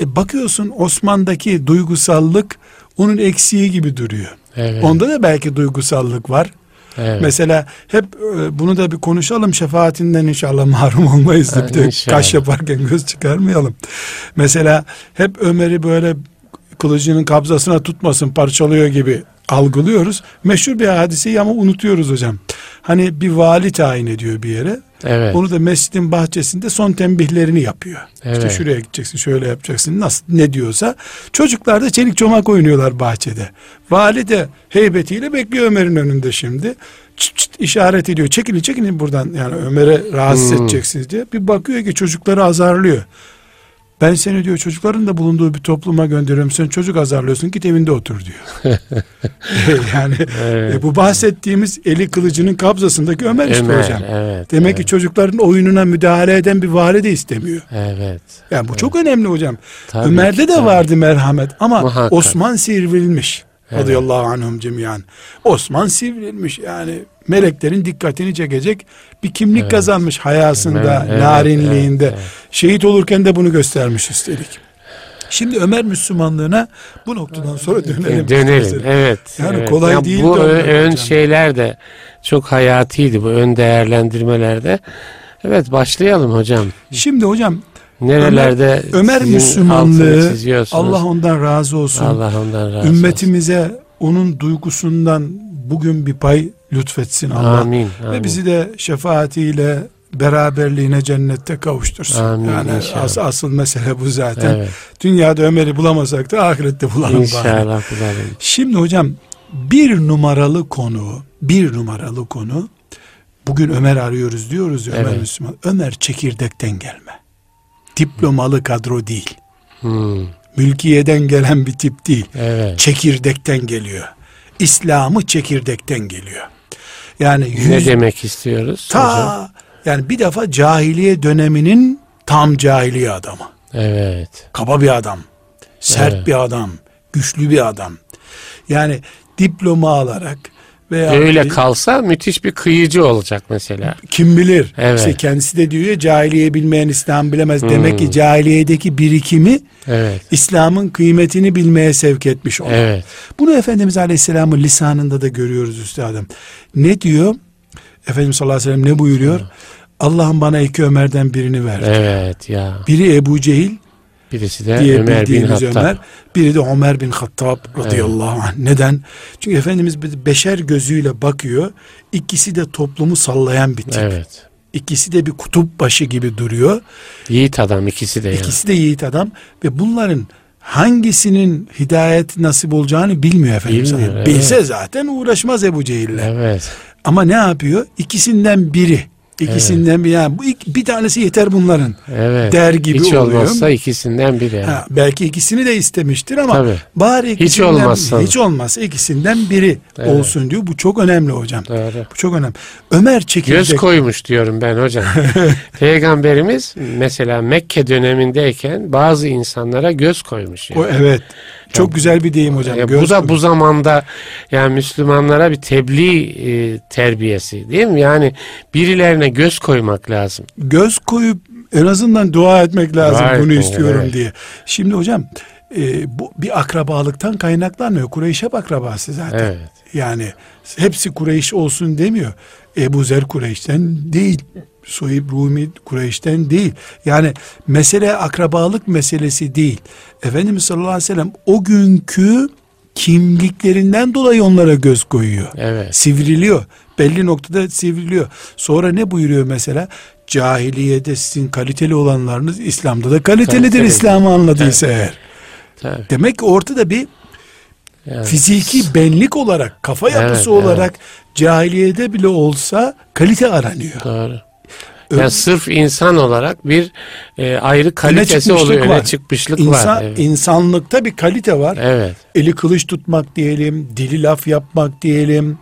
E, bakıyorsun Osman'daki duygusallık onun eksiği gibi duruyor. Evet. Onda da belki duygusallık var. evet. Mesela hep e, bunu da bir konuşalım şefaatinden inşallah mahrum olmayız da bir de İnşallah. kaş yaparken göz çıkarmayalım. Mesela hep Ömer'i böyle kılıcının kabzasına tutmasın parçalıyor gibi algılıyoruz. Meşhur bir hadiseyi ama unutuyoruz hocam. Hani bir vali tayin ediyor bir yere. evet. Onu da mescidin bahçesinde son tembihlerini yapıyor. İşte Evet. şuraya gideceksin, şöyle yapacaksın, nasıl ne diyorsa. Çocuklar da çelik çomak oynuyorlar bahçede. Vali de heybetiyle bekliyor Ömer'in önünde şimdi. Çıt çıt işaret ediyor. Çekilin çekilin buradan yani Ömer'e rahatsız Hmm. edeceksiniz diye. Bir bakıyor ki çocukları azarlıyor. Ben seni diyor çocukların da bulunduğu bir topluma gönderiyorum. Sen çocuk azarlıyorsun git evinde otur diyor. yani Evet. e, bu bahsettiğimiz eli kılıcının kabzasındaki Ömer, işte Ömer, hocam. evet. Demek evet. ki çocukların oyununa müdahale eden bir vali de istemiyor. Evet. Yani bu çok önemli hocam. Tabii Ömer'de ki, de tabii. vardı merhamet ama Muhakkak. Osman sivrilmiş. Evet. Radıyallahu anhum cemiyan. Osman sivrilmiş yani meleklerin dikkatini çekecek bir kimlik Evet. kazanmış hayasında, Evet, narinliğinde. evet, evet. Şehit olurken de bunu göstermiş üstelik. Şimdi Ömer Müslümanlığına bu noktadan sonra dönelim. Dönelim. Evet. Yani evet. kolay Ya değil Bu dönmek ön, şeyler de çok hayatiydi bu ön değerlendirmelerde. Evet başlayalım hocam. Şimdi hocam Nerelerde Ömer sizin Müslümanlığı? Allah ondan razı olsun. Allah ondan razı olsun. Ümmetimize onun duygusundan bugün bir pay lütfetsin Allah. Amin. Ve amin. bizi de şefaatiyle beraberliğine cennette kavuştursun. Amin, yani as, asıl mesele bu zaten. Evet. Dünyada Ömer'i bulamasak da ahirette bulalım. İnşallah bulalım. Şimdi hocam bir numaralı konu, bir numaralı konu bugün Ömer arıyoruz diyoruz ya Ömer Evet. Müslüman. Ömer çekirdekten gelme. Diplomalı kadro değil. Hmm, Mülkiyeden gelen bir tip değil. evet. Çekirdekten geliyor. İslam'ı çekirdekten geliyor. Yani Ne yüz, demek istiyoruz hocam? ta yani bir defa cahiliye döneminin tam cahiliye adamı. Evet. Kaba bir adam. Sert Evet. bir adam. Güçlü bir adam. Yani diploma alarak veya Öyle bir- kalsa müthiş bir kıyıcı olacak mesela. kim bilir. Evet. İşte kendisi de diyor ya cahiliye bilmeyen İslam bilemez. Hmm. Demek ki cahiliyedeki birikimi Evet. İslam'ın kıymetini bilmeye sevk etmiş onu. Evet. Bunu Efendimiz Aleyhisselam'ın lisanında da görüyoruz üstadım. Ne diyor? Efendimiz sallallahu aleyhi ve sellem ne buyuruyor? Allah'ım bana iki Ömer'den birini ver. Evet ya. Biri Ebu Cehil Birisi de diye Ömer bin Hattab. Ömer. Biri de Ömer bin Hattab radıyallahu anh. Neden? Çünkü Efendimiz bir beşer gözüyle bakıyor. İkisi de toplumu sallayan bir tip. Evet. İkisi de bir kutup başı gibi duruyor. Yiğit adam ikisi de. İkisi de yiğit adam ve bunların hangisinin hidayet nasip olacağını bilmiyor Efendimiz. Bilmiyor, evet. Bilse zaten uğraşmaz Ebu Cehil'le. Evet. Ama ne yapıyor? İkisinden biri. İkisinden bir yani bu bir tanesi yeter bunların. Evet. Der gibi Hiç oluyor. olmazsa ikisinden biri. yani. Ha, belki ikisini de istemiştir ama Tabii. bari Hiç ikisinden, olmazsa. hiç olmazsa ikisinden biri Evet. olsun diyor. Bu çok önemli hocam. Doğru. Bu çok önemli. Ömer çekirdek. Göz koymuş diyorum ben hocam. Peygamberimiz mesela Mekke dönemindeyken bazı insanlara göz koymuş. yani. O, evet. Çok güzel bir deyim hocam. Bu da bu zamanda yani Müslümanlara bir tebliğ e, terbiyesi değil mi? Yani birilerine göz koymak lazım. göz koyup en azından dua etmek lazım Dua bunu etmek, istiyorum evet. diye. Şimdi hocam e, bu bir akrabalıktan kaynaklanmıyor. Kureyş hep akrabası zaten. Evet. Yani hepsi Kureyş olsun demiyor. Ebu Zer Kureyş'ten değil. Suheyb Rumi Kureyş'ten değil. Yani mesele akrabalık meselesi değil. Efendimiz sallallahu aleyhi ve sellem o günkü kimliklerinden dolayı onlara göz koyuyor. Evet. Sivriliyor. Belli noktada sivriliyor. Sonra ne buyuruyor mesela? Cahiliyede sizin kaliteli olanlarınız İslam'da da kalitelidir Kaliteli. İslam'ı anladıysa eğer. Tabii. Demek ki ortada bir Yani fiziki benlik olarak, kafa yapısı Evet, olarak cahiliyede bile olsa kalite aranıyor. Doğru. Ö- Yani sırf insan olarak bir e, ayrı kalitesi çıkmışlık oluyor. Öne var. çıkmışlık İnsan, var. Evet. insanlıkta bir kalite var. evet. Eli kılıç tutmak diyelim, dili laf yapmak diyelim,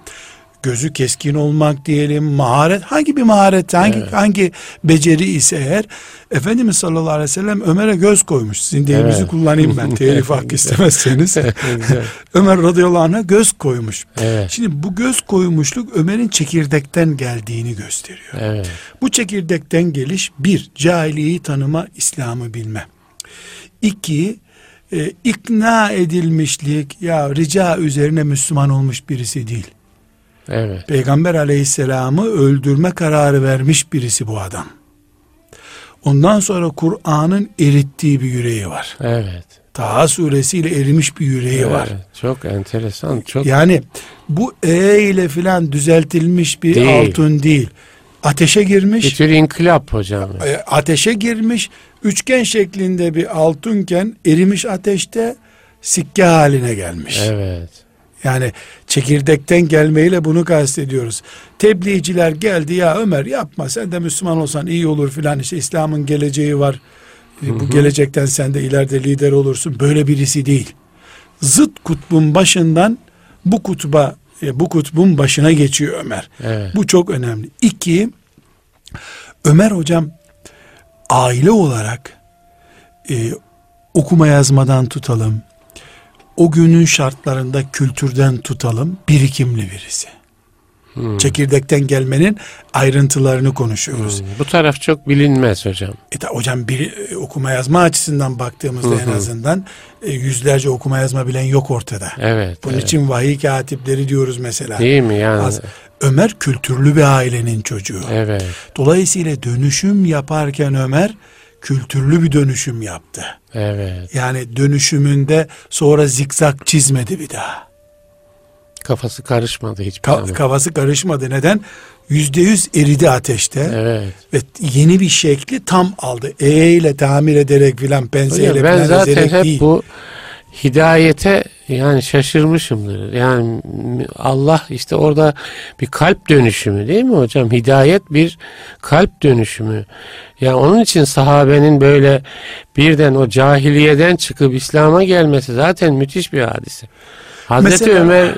gözü keskin olmak diyelim, maharet hangi bir maharet, hangi hangi beceri ise eğer Efendimiz sallallahu aleyhi ve sellem Ömer'e göz koymuş. Sizin deyimizi Evet. kullanayım ben telif hakkı istemezseniz. Ömer radıyallahu anh'a göz koymuş. Evet. Şimdi bu göz koymuşluk Ömer'in çekirdekten geldiğini gösteriyor. Evet. Bu çekirdekten geliş bir, cahiliyeyi tanıma, İslam'ı bilme. İki, e, ikna edilmişlik, ya rica üzerine Müslüman olmuş birisi değil. Evet. Peygamber aleyhisselamı öldürme kararı vermiş birisi bu adam. Ondan sonra Kur'an'ın erittiği bir yüreği var. Evet. Taha suresiyle erimiş bir yüreği var. Evet. Çok enteresan. Çok Yani bu E ile filan düzeltilmiş bir Değil. altın değil. Ateşe bir girmiş. tür inkılap hocam. e, ateşe girmiş üçgen şeklinde bir altınken erimiş ateşte sikke haline gelmiş. Evet. Yani çekirdekten gelmeyle bunu kastediyoruz. Tebliğciler geldi ya Ömer yapma sen de Müslüman olsan iyi olur filan işte İslam'ın geleceği var. E, Bu gelecekten sen de ileride lider olursun. Böyle birisi değil. Zıt kutbun başından bu kutba e, bu kutbun başına geçiyor Ömer. Evet. Bu çok önemli. İki, Ömer hocam aile olarak e, okuma yazmadan tutalım. O günün şartlarında kültürden tutalım. Birikimli birisi. Hmm. Çekirdekten gelmenin ayrıntılarını konuşuyoruz. Hmm. Bu taraf çok bilinmez hocam. E ta, hocam bir e, okuma yazma açısından baktığımızda en azından e, yüzlerce okuma yazma bilen yok ortada. Evet. Bunun evet. için vahiy katipleri diyoruz mesela. Değil mi yani? Az- Ömer kültürlü bir ailenin çocuğu. Evet. Dolayısıyla dönüşüm yaparken Ömer kültürlü bir dönüşüm yaptı. Evet. Yani dönüşümünde sonra zikzak çizmedi bir daha. Kafası karışmadı hiçbir Ka-. Kafası karışmadı. Neden? Yüzde yüz eridi ateşte. Evet. Ve yeni bir şekli tam aldı. E ile tamir ederek filan penseyle Hocam ben zaten hep değil. bu hidayete yani şaşırmışımdır. Yani Allah işte orada bir kalp dönüşümü değil mi hocam? Hidayet bir kalp dönüşümü. Yani onun için sahabenin böyle birden o cahiliyeden çıkıp İslam'a gelmesi zaten müthiş bir hadise. Hazreti Mesela- Ömer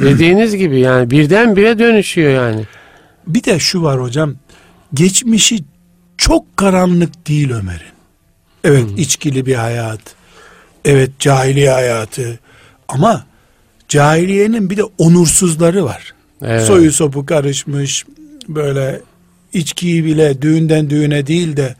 dediğiniz gibi yani birdenbire dönüşüyor yani. Bir de şu var hocam. Geçmişi çok karanlık değil Ömer'in. Evet içkili bir hayat. Evet cahiliye hayatı. Ama cahiliyenin bir de onursuzları var. Evet. Soyu sopu karışmış. Böyle içkiyi bile düğünden düğüne değil de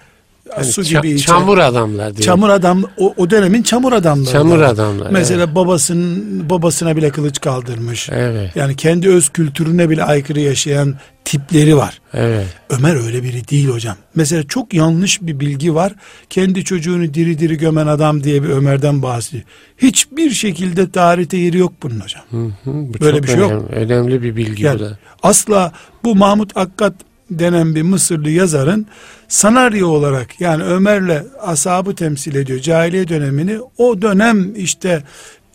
Yani su gibi içen- çamur adamlar diyor. Çamur adam o, o dönemin çamur adamları. Çamur adamlar, Mesela babasının babasına bile kılıç kaldırmış. Evet. Yani kendi öz kültürüne bile aykırı yaşayan tipleri var. Evet. Ömer öyle biri değil hocam. Mesela çok yanlış bir bilgi var. Kendi çocuğunu diri diri gömen adam diye bir Ömer'den bahsediyor. Hiçbir şekilde tarihte yeri yok bunun hocam. Hı hı, bu Böyle bir şey yok. önemli, önemli bir bilgi Yani bu da. asla bu Mahmut Akkat denen bir Mısırlı yazarın sanaryo olarak yani Ömer'le ashabı temsil ediyor cahiliye dönemini o dönem işte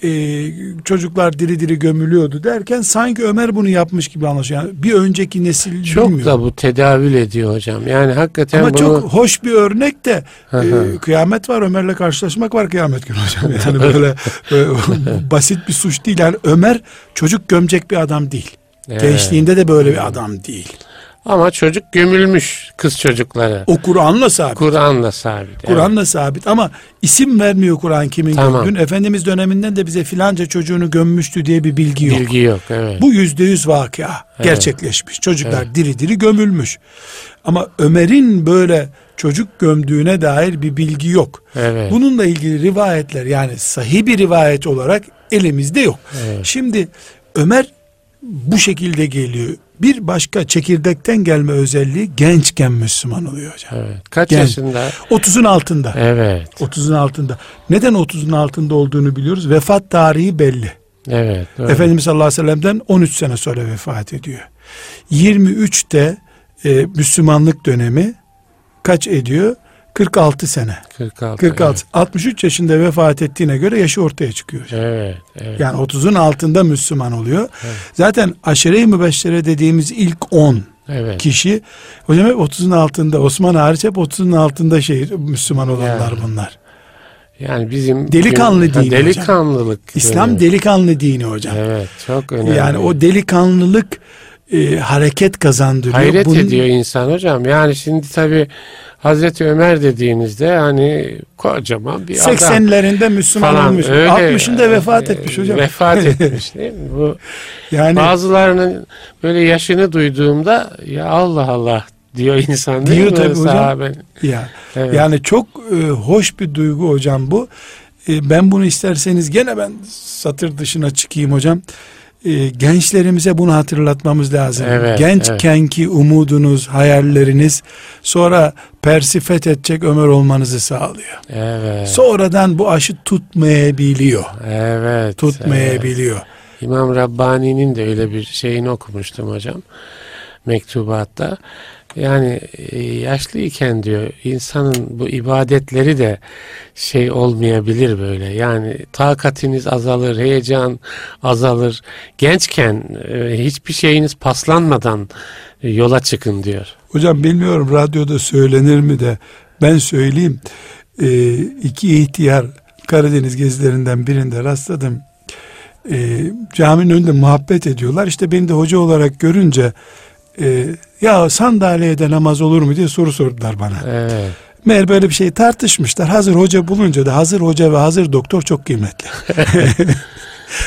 e, çocuklar diri diri gömülüyordu derken sanki Ömer bunu yapmış gibi anlaşıyor. Yani bir önceki nesil Çok bilmiyor. da bu tedavül ediyor hocam. Yani hakikaten Ama bunu çok hoş bir örnek de e, kıyamet var Ömer'le karşılaşmak var kıyamet günü hocam. Yani böyle e, basit bir suç değil. Yani Ömer çocuk gömecek bir adam değil. Evet. Gençliğinde de böyle bir adam değil. Ama çocuk gömülmüş kız çocukları. O Kur'an'la sabit. Kur'an'la sabit. Kur'an'la sabit ama isim vermiyor Kur'an kimin Tamam. gömdüğünü. Efendimiz döneminden de bize filanca çocuğunu gömmüştü diye bir bilgi Evet. yok. Bilgi yok. Evet. Bu yüzde yüz vakıa gerçekleşmiş. Çocuklar diri diri gömülmüş. Ama Ömer'in böyle çocuk gömdüğüne dair bir bilgi yok. Evet. Bununla ilgili rivayetler yani sahih bir rivayet olarak elimizde yok. Evet. Şimdi Ömer bu şekilde geliyor. Bir başka çekirdekten gelme özelliği gençken Müslüman oluyor hocam. Evet. Kaç Gel. yaşında? 30'un altında. Evet. 30'un altında. Neden 30'un altında olduğunu biliyoruz. Vefat tarihi belli. Evet. doğru. Efendimiz sallallahu aleyhi ve sellem'den 13 sene sonra vefat ediyor. 23'te e, Müslümanlık dönemi kaç ediyor? 46 sene. 46. 46. 63 yaşında vefat ettiğine göre yaşı ortaya çıkıyor. Evet. Evet. Yani 30'un altında Müslüman oluyor. Zaten aşire-i mübeşşere dediğimiz ilk 10 Evet. kişi hocam hep 30'un altında Osman hariç hep 30'un altında şey Müslüman olanlar Yani. bunlar. Yani bizim Delikanlı Ha, değil hocam. Delikanlılık. İslam Evet. delikanlı dini hocam. Evet. Çok önemli. Yani o delikanlılık e, hareket kazandırıyor. Hayret Bunun- ediyor insan hocam. Yani şimdi tabi Hazreti Ömer dediğinizde hani kocaman bir adam 80'lerinde Müslüman falan olmuş. öyle. 60'ında vefat e, etmiş hocam. Vefat etmiş değil mi? Bu yani bazılarının böyle yaşını duyduğumda ya Allah Allah diyor insan değil Diyor mi? tabii hocam. Ya Evet. yani çok e, hoş bir duygu hocam bu. E, ben bunu isterseniz gene ben satır dışına çıkayım hocam. E, gençlerimize bunu hatırlatmamız lazım. Evet, Gençkenki umudunuz, hayalleriniz sonra Pers'i fethedecek Ömer olmanızı sağlıyor. Evet. Sonradan bu aşı tutmayabiliyor. evet. evet. Tutmayabiliyor. İmam Rabbani'nin de öyle bir şeyini okumuştum hocam. Mektubatta. Yani e, yaşlıyken diyor insanın bu ibadetleri de şey olmayabilir böyle. Yani takatiniz azalır, heyecan azalır. Gençken e, hiçbir şeyiniz paslanmadan e, yola çıkın diyor. Hocam bilmiyorum radyoda söylenir mi de ben söyleyeyim. Ee, iki ihtiyar Karadeniz gezilerinden birinde rastladım. Ee, caminin önünde muhabbet ediyorlar. İşte beni de hoca olarak görünce e, ya sandalyede namaz olur mu diye soru sordular bana. Evet. Meğer böyle bir şey tartışmışlar. Hazır hoca bulunca da hazır hoca ve hazır doktor çok kıymetli.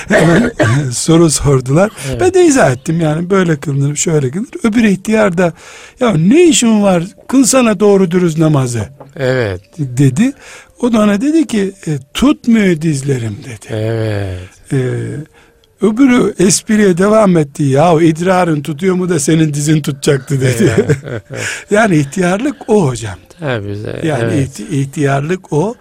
Hemen soru sordular. Evet. Ben de izah ettim yani böyle kılınır şöyle kılınır. Öbür ihtiyar da ya ne işin var kılsana doğru dürüst namazı Evet. dedi. O da ona dedi ki e, tutmuyor dizlerim dedi. Evet. E, öbürü espriye devam etti. Ya idrarın tutuyor mu da senin dizin tutacaktı dedi. yani ihtiyarlık o hocam. Tabii. Yani evet. ihti- ihtiyarlık o.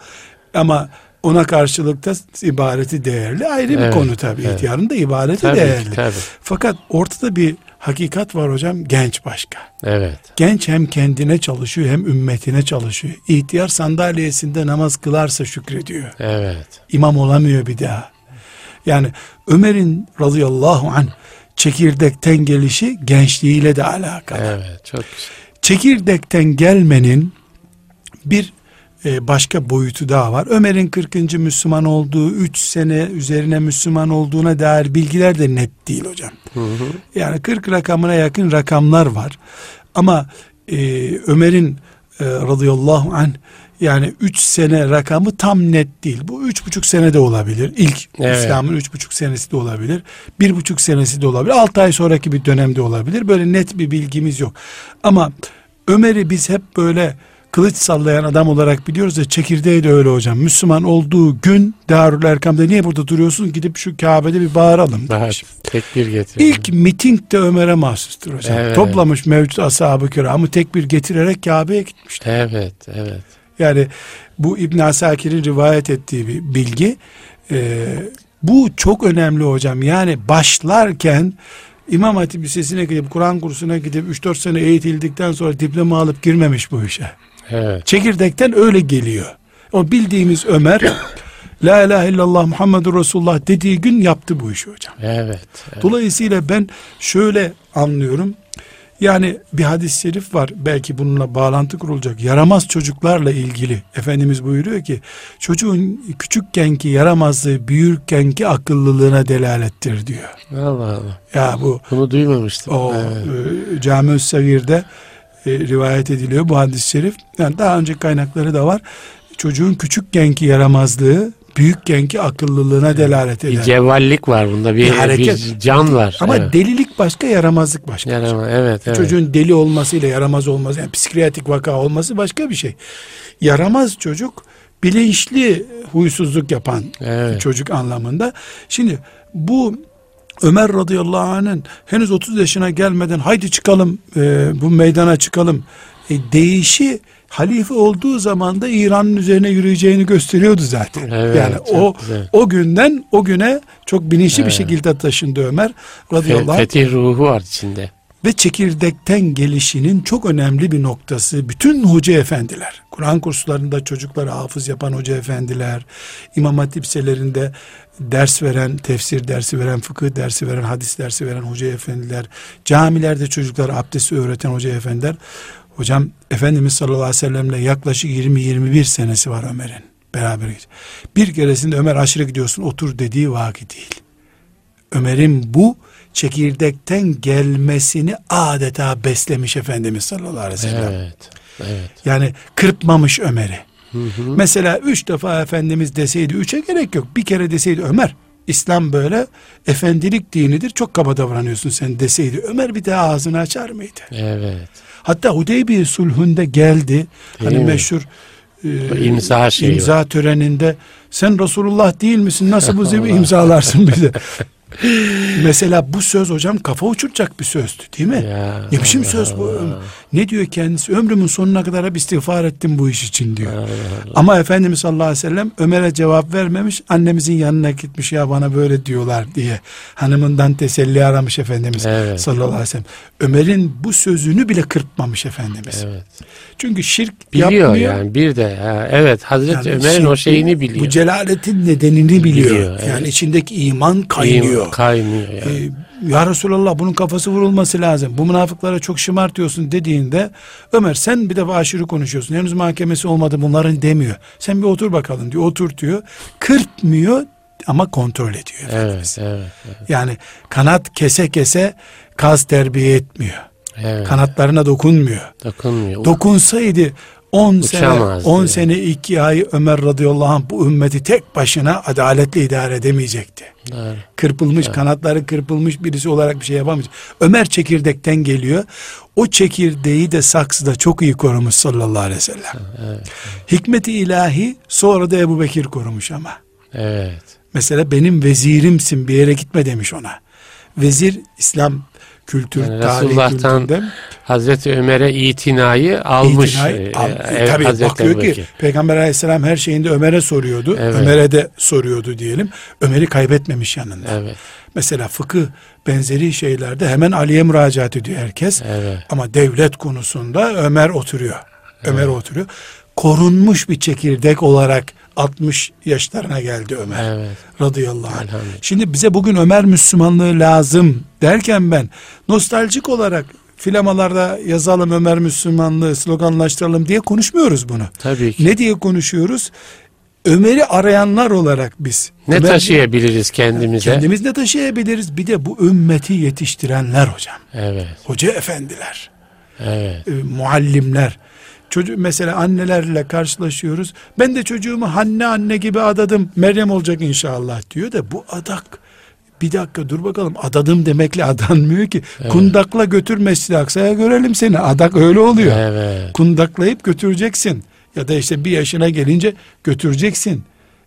Ama ona karşılık da ibareti değerli ayrı evet, bir konu tabii. Evet. İhtiyarın da ibareti tabii değerli. Tabii. Fakat ortada bir hakikat var hocam genç başka. Evet. Genç hem kendine çalışıyor hem ümmetine çalışıyor. İhtiyar sandalyesinde namaz kılarsa şükrediyor. Evet. İmam olamıyor bir daha. Yani Ömer'in radıyallahu anh çekirdekten gelişi gençliğiyle de alakalı. Evet çok güzel. Çekirdekten gelmenin bir e, başka boyutu daha var. Ömer'in 40. Müslüman olduğu, 3 sene üzerine Müslüman olduğuna dair bilgiler de net değil hocam. Hı hı. Yani 40 rakamına yakın rakamlar var. Ama e, Ömer'in e, radıyallahu anh yani 3 sene rakamı tam net değil. Bu üç buçuk sene de olabilir. İlk evet. İslam'ın üç buçuk senesi de olabilir. Bir buçuk senesi de olabilir. Altı ay sonraki bir dönemde olabilir. Böyle net bir bilgimiz yok. Ama Ömer'i biz hep böyle kılıç sallayan adam olarak biliyoruz da çekirdeği de öyle hocam. Müslüman olduğu gün Darül Erkam'da niye burada duruyorsun? Gidip şu Kabe'de bir bağıralım demiş. Tekbir getir. İlk miting de Ömer'e mahsustur hocam. Evet. Toplamış mevcut ashab-ı kiramı tekbir getirerek Kabe'ye gitmiştir. Evet, evet. Yani bu İbn Asakir'in rivayet ettiği bir bilgi. Ee, bu çok önemli hocam. Yani başlarken İmam Hatip Lisesi'ne gidip Kur'an kursuna gidip 3-4 sene eğitildikten sonra diploma alıp girmemiş bu işe. Evet. Çekirdekten öyle geliyor. O bildiğimiz Ömer La ilahe illallah Muhammedur Resulullah dediği gün yaptı bu işi hocam. Evet, evet. Dolayısıyla ben şöyle anlıyorum. Yani bir hadis-i şerif var belki bununla bağlantı kurulacak. Yaramaz çocuklarla ilgili Efendimiz buyuruyor ki çocuğun küçükkenki yaramazlığı büyürkenki akıllılığına delalettir diyor. Allah Allah. Ya bu bunu duymamıştım. O evet. e, Cami-ü Sagir'de e, rivayet ediliyor bu hadis-i şerif. Yani daha önce kaynakları da var. Çocuğun küçükkenki yaramazlığı büyükkenki akıllılığına delalet eder. Bir cevvallik var bunda bir, bir, hareket. bir can var. Ama evet. delilik başka yaramazlık başka. Yarama, evet, evet. Çocuğun deli olmasıyla yaramaz olması yani psikiyatrik vaka olması başka bir şey. Yaramaz çocuk bilinçli huysuzluk yapan evet. çocuk anlamında. Şimdi bu Ömer radıyallahu anh'ın henüz 30 yaşına gelmeden haydi çıkalım e, bu meydana çıkalım e, değişi halife olduğu zaman da İran'ın üzerine yürüyeceğini gösteriyordu zaten. Evet, yani o güzel. o günden o güne çok bilinçli evet. bir şekilde taşındı Ömer radıyallahu anh. Fetih ruhu var içinde. Ve çekirdekten gelişinin çok önemli bir noktası bütün hoca efendiler, Kur'an kurslarında çocukları hafız yapan hoca efendiler, imam hatipselerinde ders veren, tefsir dersi veren, fıkıh dersi veren, hadis dersi veren hoca efendiler, camilerde çocuklara abdesti öğreten hoca efendiler, Hocam Efendimiz sallallahu aleyhi ve sellemle yaklaşık 20-21 senesi var Ömer'in. Beraber. Bir keresinde Ömer aşırı gidiyorsun otur dediği vakit değil. Ömer'in bu çekirdekten gelmesini adeta beslemiş Efendimiz sallallahu aleyhi ve sellem. Evet, evet. Yani kırpmamış Ömer'i. Mesela üç defa Efendimiz deseydi üçe gerek yok. Bir kere deseydi Ömer İslam böyle efendilik dinidir çok kaba davranıyorsun sen deseydi Ömer bir daha ağzını açar mıydı? Evet. Hatta Hudeybiye sulhünde geldi. Değil hani mi? meşhur e, imza, imza töreninde sen Resulullah değil misin? Nasıl bu imzalarsın bize? Mesela bu söz hocam kafa uçuracak bir sözdü değil mi? Ya, ne biçim Allah söz bu? Allah. Ne diyor kendisi? Ömrümün sonuna kadar hep istiğfar ettim bu iş için diyor. Allah Allah. Ama Efendimiz sallallahu aleyhi ve sellem Ömer'e cevap vermemiş. Annemizin yanına gitmiş ya bana böyle diyorlar diye. Hanımından teselli aramış Efendimiz evet. sallallahu aleyhi ve sellem. Ömer'in bu sözünü bile kırpmamış Efendimiz. Evet. Çünkü şirk biliyor yapmıyor. yani bir de ha, evet Hazreti yani Ömer'in o şeyini biliyor. Bu celaletin nedenini biliyor. biliyor evet. Yani içindeki iman kaynıyor. İman kaynıyor yani. Ee, ya Resulallah bunun kafası vurulması lazım. Bu münafıklara çok şımartıyorsun dediğinde Ömer sen bir defa aşırı konuşuyorsun. Henüz mahkemesi olmadı bunların demiyor. Sen bir otur bakalım diyor. Otur diyor. Kırpmıyor ama kontrol ediyor. Evet, evet, evet. Yani kanat kese kese kaz terbiye etmiyor. Evet. Kanatlarına dokunmuyor. Dokunmuyor. Dokunsaydı 10 sene 10 sene 2 ay Ömer radıyallahu anh bu ümmeti tek başına adaletle idare edemeyecekti. Evet. Kırpılmış evet. kanatları kırpılmış birisi olarak bir şey yapamayacak. Ömer çekirdekten geliyor. O çekirdeği de saksıda çok iyi korumuş sallallahu aleyhi ve sellem. Evet. Hikmeti ilahi sonra da Ebu Bekir korumuş ama. Evet. Mesela benim vezirimsin bir yere gitme demiş ona. vezir İslam kültür Yani tarihi Resulullah'tan Hazreti Ömer'e itinayı almış. itinayı e, al- e, tabii Hazreti bakıyor ki Ebubekir. Peygamber aleyhisselam her şeyinde Ömer'e soruyordu. Evet. Ömer'e de soruyordu diyelim. Ömer'i kaybetmemiş yanında. Evet, Mesela fıkıh benzeri şeylerde hemen Ali'ye müracaat ediyor herkes. evet, Ama devlet konusunda Ömer oturuyor. Ömer oturuyor. Korunmuş bir çekirdek olarak 60 yaşlarına geldi Ömer evet. radıyallahu anh. Şimdi bize bugün Ömer Müslümanlığı lazım derken ben nostaljik olarak filamalarda yazalım Ömer Müslümanlığı sloganlaştıralım diye konuşmuyoruz bunu. Tabii ki. Ne diye konuşuyoruz? Ömer'i arayanlar olarak biz. Ne Ömer- taşıyabiliriz kendimize? Kendimiz ne taşıyabiliriz? Bir de bu ümmeti yetiştirenler hocam. Evet, Hoca efendiler, evet. e, muallimler. Çocuk mesela annelerle karşılaşıyoruz. Ben de çocuğumu Hanne anne gibi adadım. Meryem olacak inşallah diyor da bu adak bir dakika dur bakalım adadım demekle adanmıyor ki. Kundakla götür Mescid-i Aksa'ya görelim seni. Adak öyle oluyor. Evet, Kundaklayıp götüreceksin. Ya da işte bir yaşına gelince götüreceksin.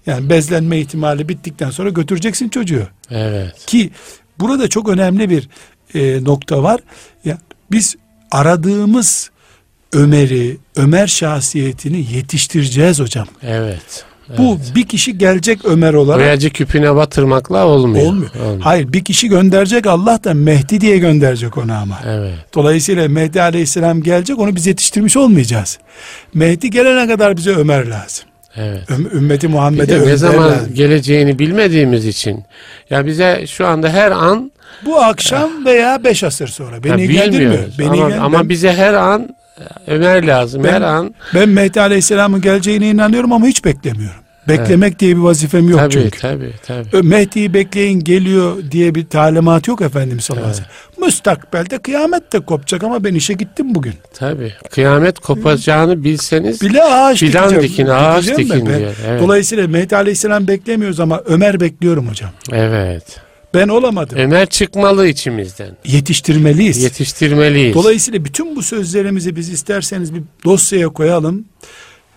Yani bezlenme ihtimali bittikten sonra götüreceksin çocuğu. evet. Ki burada çok önemli bir e, nokta var. Ya biz aradığımız Ömer'i, Ömer şahsiyetini yetiştireceğiz hocam. Evet. Bu bir kişi gelecek Ömer olarak Boyacı küpüne batırmakla olmuyor. olmuyor. Hayır bir kişi gönderecek Allah da Mehdi diye gönderecek onu ama. Evet. Dolayısıyla Mehdi Aleyhisselam gelecek onu biz yetiştirmiş olmayacağız. Mehdi gelene kadar bize Ömer lazım. Evet. Üm- ümmeti Muhammed'e de Ömer ne zaman lazım. geleceğini bilmediğimiz için ya bize şu anda her an Bu akşam veya beş asır sonra. Beni ilgilendirmiyor. Beni ama, ilgilen- ama bize her an Ömer lazım. Ben- her an Ben Mehdi Aleyhisselam'ın geleceğine inanıyorum ama hiç beklemiyorum. Beklemek diye bir vazifem yok tabii, çünkü. tabii tabii. Mehdi'yi bekleyin geliyor diye bir talimat yok Efendimiz sallallahu aleyhi ve sellem. Müstakbelde kıyamet de kopacak ama ben işe gittim bugün. Tabii. Kıyamet kopacağını bilseniz Bile ağaç Fidan dikeceğim. dikin, ağaç dikin diyor, evet. Dolayısıyla Mehdi Aleyhisselam beklemiyoruz ama Ömer bekliyorum hocam. evet. Ben olamadım. Ömer çıkmalı içimizden. Yetiştirmeliyiz. Yetiştirmeliyiz. Dolayısıyla bütün bu sözlerimizi biz isterseniz bir dosyaya koyalım.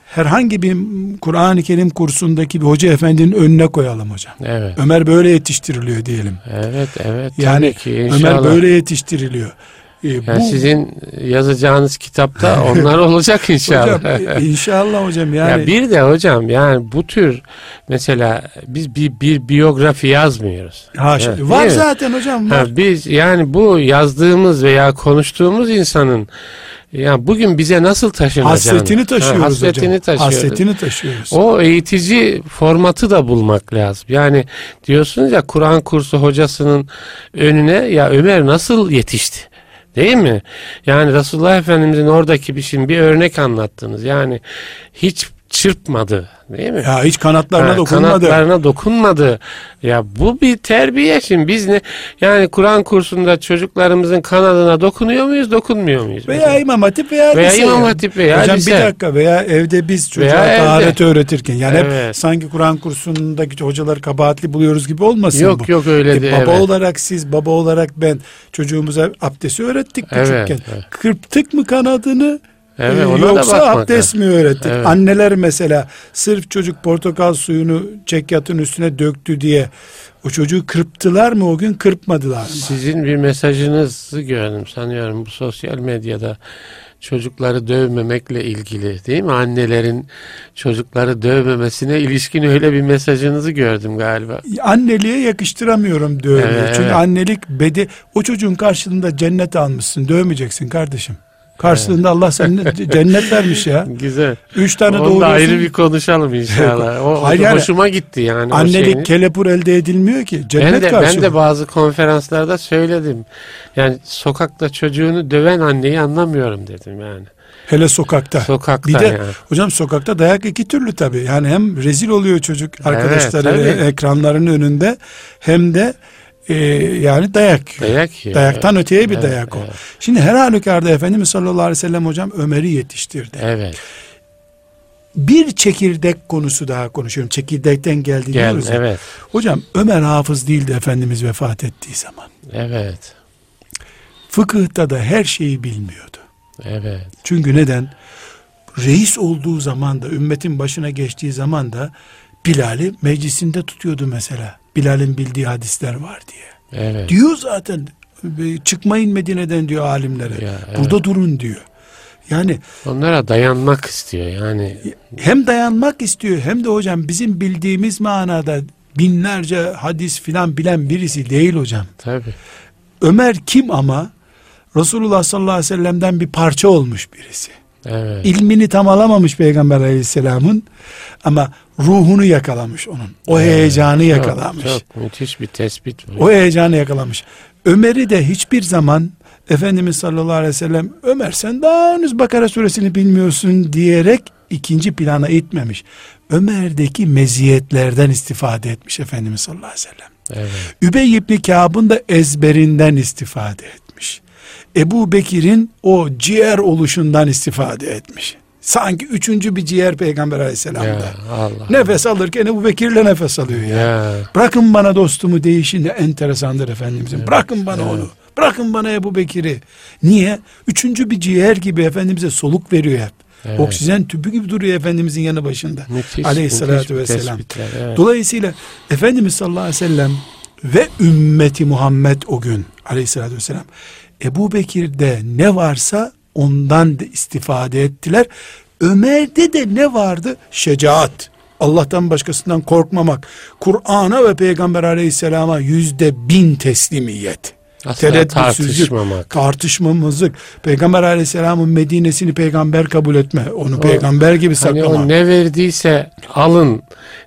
Herhangi bir Kur'an-ı Kerim kursundaki bir hoca efendinin önüne koyalım hocam. Evet. Ömer böyle yetiştiriliyor diyelim. Evet, evet. Yani tabii ki inşallah. Ömer böyle yetiştiriliyor. Yani bu sizin yazacağınız kitapta onlar olacak inşallah. hocam e, inşallah hocam yani Ya bir de hocam yani bu tür mesela biz bir, bir biyografi yazmıyoruz. haşa, Evet, var zaten hocam var. Ha, biz yani bu yazdığımız veya konuştuğumuz insanın ya bugün bize nasıl taşınacağını hasretini taşıyoruz ha, hasretini hocam. taşıyoruz. Hasretini taşıyoruz. O eğitici formatı da bulmak lazım. Yani diyorsunuz ya Kur'an kursu hocasının önüne ya Ömer nasıl yetişti? Değil mi? Yani Resulullah Efendimizin oradaki bir şimdi bir örnek anlattınız. Yani hiç çırpmadı. Değil mi? ya hiç kanatlarına Ha, dokunmadı. Kanatlarına dokunmadı. Ya bu bir terbiye şimdi. Biz ne yani Kur'an kursunda çocuklarımızın kanadına dokunuyor muyuz, dokunmuyor muyuz? Veya mesela? İmam Hatip veya, Veya lise. İmam Hatip veya Hocam lise. bir dakika veya evde biz çocuğa Veya evde. tahareti öğretirken yani hep Evet. sanki Kur'an kursundaki hocaları kabahatli buluyoruz gibi olmasın Yok bu. yok öyle E, değil. baba evet. olarak siz baba olarak ben çocuğumuza abdesti öğrettik Evet, küçükken. evet. Kırptık mı kanadını Evet, e, ona da yoksa bakmak abdest mi öğrettik? Evet. Anneler mesela sırf çocuk portakal suyunu çekyatın üstüne döktü diye o çocuğu kırptılar mı o gün kırpmadılar mı? Sizin bir mesajınızı gördüm sanıyorum bu sosyal medyada çocukları dövmemekle ilgili değil mi? Annelerin çocukları dövmemesine ilişkin öyle bir mesajınızı gördüm galiba. Anneliğe yakıştıramıyorum dövmeyi. Evet, Çünkü evet. annelik bedi o çocuğun karşılığında cennet almışsın. Dövmeyeceksin kardeşim. Karşılığında Allah sana cennet vermiş ya. Güzel. Üç tane Onu da doğuruyorsun. ayrı bir konuşalım inşallah. O, Hayır da yani, hoşuma gitti yani. Annelik şeyin. kelepur elde edilmiyor ki. Cennet ben de, karşılığı. ben de bazı konferanslarda söyledim. Yani sokakta çocuğunu döven anneyi anlamıyorum dedim yani. Hele sokakta. Sokakta Bir de yani. hocam sokakta dayak iki türlü tabii. Yani hem rezil oluyor çocuk arkadaşları tabii. ekranların önünde hem de e, yani dayak. Dayak. Dayaktan öteye bir Evet, dayak o. evet. Şimdi her halükarda Efendimiz sallallahu aleyhi ve sellem hocam Ömer'i yetiştirdi. Evet. Bir çekirdek konusu daha konuşuyorum. Çekirdekten geldi Gel, diyoruz evet. Hocam Ömer hafız değildi Efendimiz vefat ettiği zaman. Evet. Fıkıhta da her şeyi bilmiyordu. Evet. Çünkü neden? Reis olduğu zaman da ümmetin başına geçtiği zaman da Bilal'i meclisinde tutuyordu mesela. Bilal'in bildiği hadisler var diye. Evet. Diyor zaten. Çıkmayın Medine'den diyor alimlere. Ya, evet. Burada durun diyor. Yani onlara dayanmak istiyor yani. Hem dayanmak istiyor hem de hocam bizim bildiğimiz manada binlerce hadis filan bilen birisi değil hocam. Tabii. Ömer kim ama? Resulullah sallallahu aleyhi ve sellem'den bir parça olmuş birisi. Evet. İlmini tam alamamış Peygamber aleyhisselamın ama ruhunu yakalamış onun. O Evet. heyecanı Çok, yakalamış. Çok, müthiş bir tespit bu. O heyecanı yakalamış. Ömer'i de hiçbir zaman Efendimiz sallallahu aleyhi ve sellem Ömer sen daha henüz Bakara suresini bilmiyorsun diyerek ikinci plana itmemiş. Ömer'deki meziyetlerden istifade etmiş Efendimiz sallallahu aleyhi ve sellem. Evet. Übey ibn Kâb'ın da ezberinden istifade etmiş. Ebu Bekir'in o ciğer oluşundan istifade etmiş. Sanki üçüncü bir ciğer Peygamber aleyhisselamda. Ya Allah. Nefes alırken Ebu Bekir'le nefes alıyor ya. Ya. Bırakın bana dostumu değişin ne enteresandır Efendimizin. Bırakın bana onu. Bırakın bana Ebu Bekir'i. Niye? Üçüncü bir ciğer gibi Efendimiz'e soluk veriyor hep. Evet. Oksijen tüpü gibi duruyor Efendimizin yanı başında. Müthiş, Aleyhissalatü müthiş vesselam. tespitler, evet. Dolayısıyla Efendimiz sallallahu aleyhi ve sellem ve ümmeti Muhammed o gün aleyhissalatü vesselam Ebu Bekir'de ne varsa ondan da istifade ettiler. Ömer'de de ne vardı? Şecaat. Allah'tan başkasından korkmamak. Kur'an'a ve Peygamber aleyhisselama yüzde bin teslimiyet. Tereddütsüzlük, tartışmamak. tartışmamızlık. Peygamber aleyhisselamın Medine'sini peygamber kabul etme. Onu peygamber gibi Hani saklama. o ne verdiyse alın,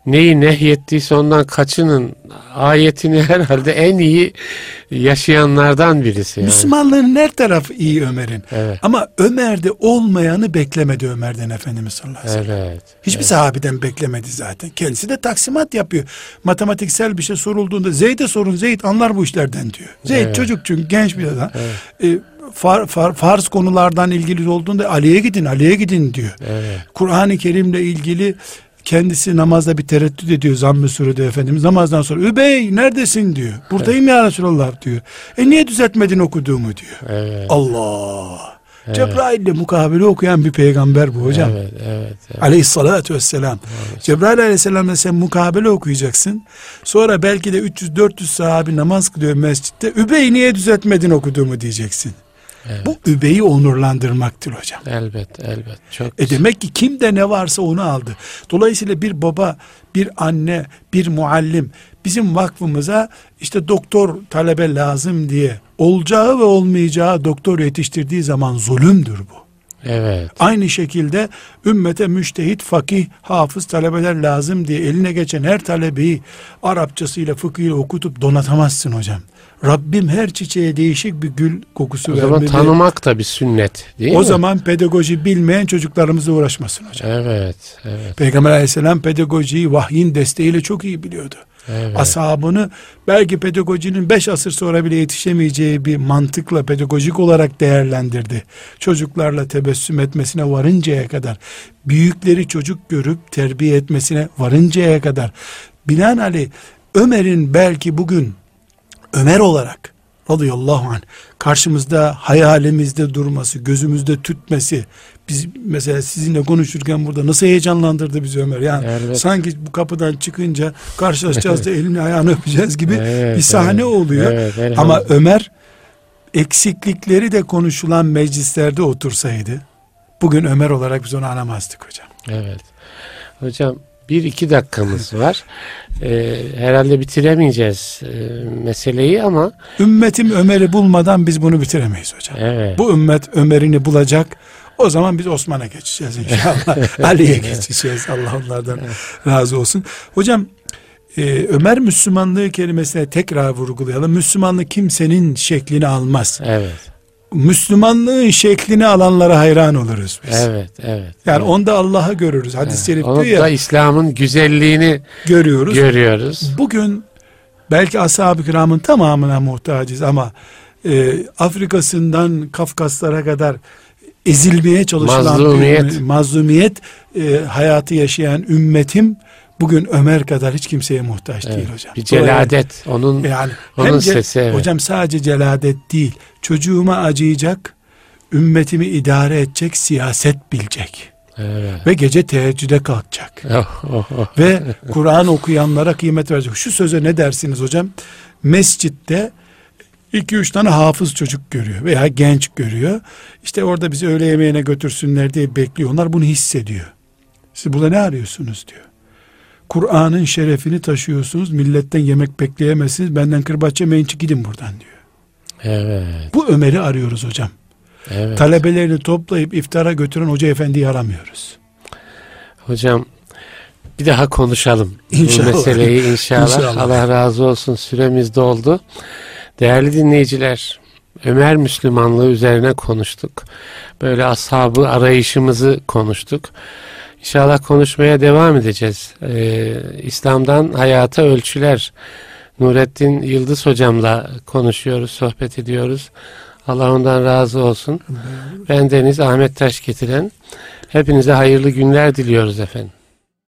neyi nehyettiyse ondan kaçının ayetini herhalde en iyi yaşayanlardan birisi. Yani. Müslümanlığın her tarafı iyi Ömer'in. Evet. Ama Ömer'de olmayanı beklemedi Ömer'den Efendimiz sallallahu aleyhi ve sellem. Evet. Hiçbir sahabeden beklemedi zaten. Kendisi de taksimat yapıyor. Matematiksel bir şey sorulduğunda Zeyd'e sorun Zeyd anlar bu işlerden diyor. Zeyd Evet. çocuk çünkü genç bir adam. E, far, far, farz konulardan ilgili olduğunda Ali'ye gidin Ali'ye gidin diyor. Evet. Kur'an-ı Kerim'le ilgili kendisi namazda bir tereddüt ediyor zamm-ı surede Efendimiz. Namazdan sonra Übey neredesin diyor. Buradayım ya Resulallah diyor. E niye düzeltmedin okuduğumu diyor. Evet. Allah. Cebrail'le mukabele okuyan bir peygamber bu hocam. Evet, evet, evet. Aleyhissalatü vesselam. Cebrail aleyhisselamla sen mukabele okuyacaksın. Sonra belki de 300-400 sahabi namaz kılıyor mescitte. Übey niye düzeltmedin okuduğumu diyeceksin. Evet. Bu übeyi onurlandırmaktır hocam. Elbet, elbet. Çok E demek ki kimde ne varsa onu aldı. Dolayısıyla bir baba, bir anne, bir muallim bizim vakfımıza işte doktor talebe lazım diye olacağı ve olmayacağı doktor yetiştirdiği zaman zulümdür bu. Evet. Aynı şekilde ümmete müştehit, fakih, hafız talebeler lazım diye eline geçen her talebeyi Arapçasıyla, fıkhıyla okutup donatamazsın hocam. Rabbim her çiçeğe değişik bir gül kokusu O zaman vermeli. tanımak da bir sünnet değil o mi? zaman pedagoji bilmeyen çocuklarımızla uğraşmasın hocam. Evet, evet, Peygamber aleyhisselam pedagojiyi vahyin desteğiyle çok iyi biliyordu. evet. Ashabını belki pedagojinin beş asır sonra bile yetişemeyeceği bir mantıkla pedagojik olarak değerlendirdi. Çocuklarla tebessüm etmesine varıncaya kadar, büyükleri çocuk görüp terbiye etmesine varıncaya kadar. Binaenaleyh Ömer'in belki bugün Ömer olarak radıyallahu anh karşımızda hayalimizde durması, gözümüzde tütmesi, biz mesela sizinle konuşurken burada nasıl heyecanlandırdı bizi Ömer. Yani Evet. sanki bu kapıdan çıkınca karşılaşacağız da elini ayağını öpeceğiz gibi Evet, bir sahne evet. oluyor. Evet, Ama. Ömer eksiklikleri de konuşulan meclislerde otursaydı bugün Ömer olarak biz onu anamazdık hocam. Evet. Hocam bir iki dakikamız var. Ee, herhalde bitiremeyeceğiz e, meseleyi ama Ümmetim Ömer'i bulmadan biz bunu bitiremeyiz hocam. evet. Bu ümmet Ömer'ini bulacak. O zaman biz Osman'a geçeceğiz inşallah. Ali'ye geçeceğiz. Allah onlardan razı olsun. Hocam e, Ömer Müslümanlığı kelimesine tekrar vurgulayalım. Müslümanlık kimsenin şeklini almaz. Evet. Müslümanlığın şeklini alanlara hayran oluruz biz. Evet, evet. Yani evet. onda Allah'ı görürüz. Hadis-i şerif Onu diyor ya İslam'ın güzelliğini görüyoruz. görüyoruz. Bugün belki ashab-ı kiramın tamamına muhtacız ama e, Afrika'sından Kafkaslara kadar ezilmeye çalışılan Mazlumiyet. bir- mazlumiyet e, hayatı yaşayan ümmetim bugün Ömer kadar hiç kimseye muhtaç değil hocam. Bir celadet. Onun yani onun hem sesi, evet. hocam sadece celadet değil. Çocuğuma acıyacak, ümmetimi idare edecek, siyaset bilecek evet. ve gece teheccüde kalkacak Oh, oh, oh. ve Kur'an okuyanlara kıymet verecek. Şu söze ne dersiniz hocam? mescitte iki üç tane hafız çocuk görüyor veya genç görüyor. İşte orada bizi öğle yemeğine götürsünler diye bekliyor. Onlar bunu hissediyor. Siz burada ne arıyorsunuz diyor. Kur'an'ın şerefini taşıyorsunuz. Milletten yemek bekleyemezsiniz. Benden kırbaç yemeyin gidin buradan diyor. Evet. Bu Ömer'i arıyoruz hocam. Evet. Talebelerini toplayıp iftara götüren hoca efendiyi aramıyoruz. Hocam bir daha konuşalım İnşallah. bu meseleyi inşallah. İnşallah. Allah razı olsun süremiz doldu. Değerli dinleyiciler Ömer Müslümanlığı üzerine konuştuk. Böyle ashabı arayışımızı konuştuk. İnşallah konuşmaya devam edeceğiz. Ee, İslam'dan hayata ölçüler. Nurettin Yıldız hocamla konuşuyoruz, sohbet ediyoruz. Allah ondan razı olsun. Ben Deniz Ahmet Taş getiren hepinize hayırlı günler diliyoruz efendim.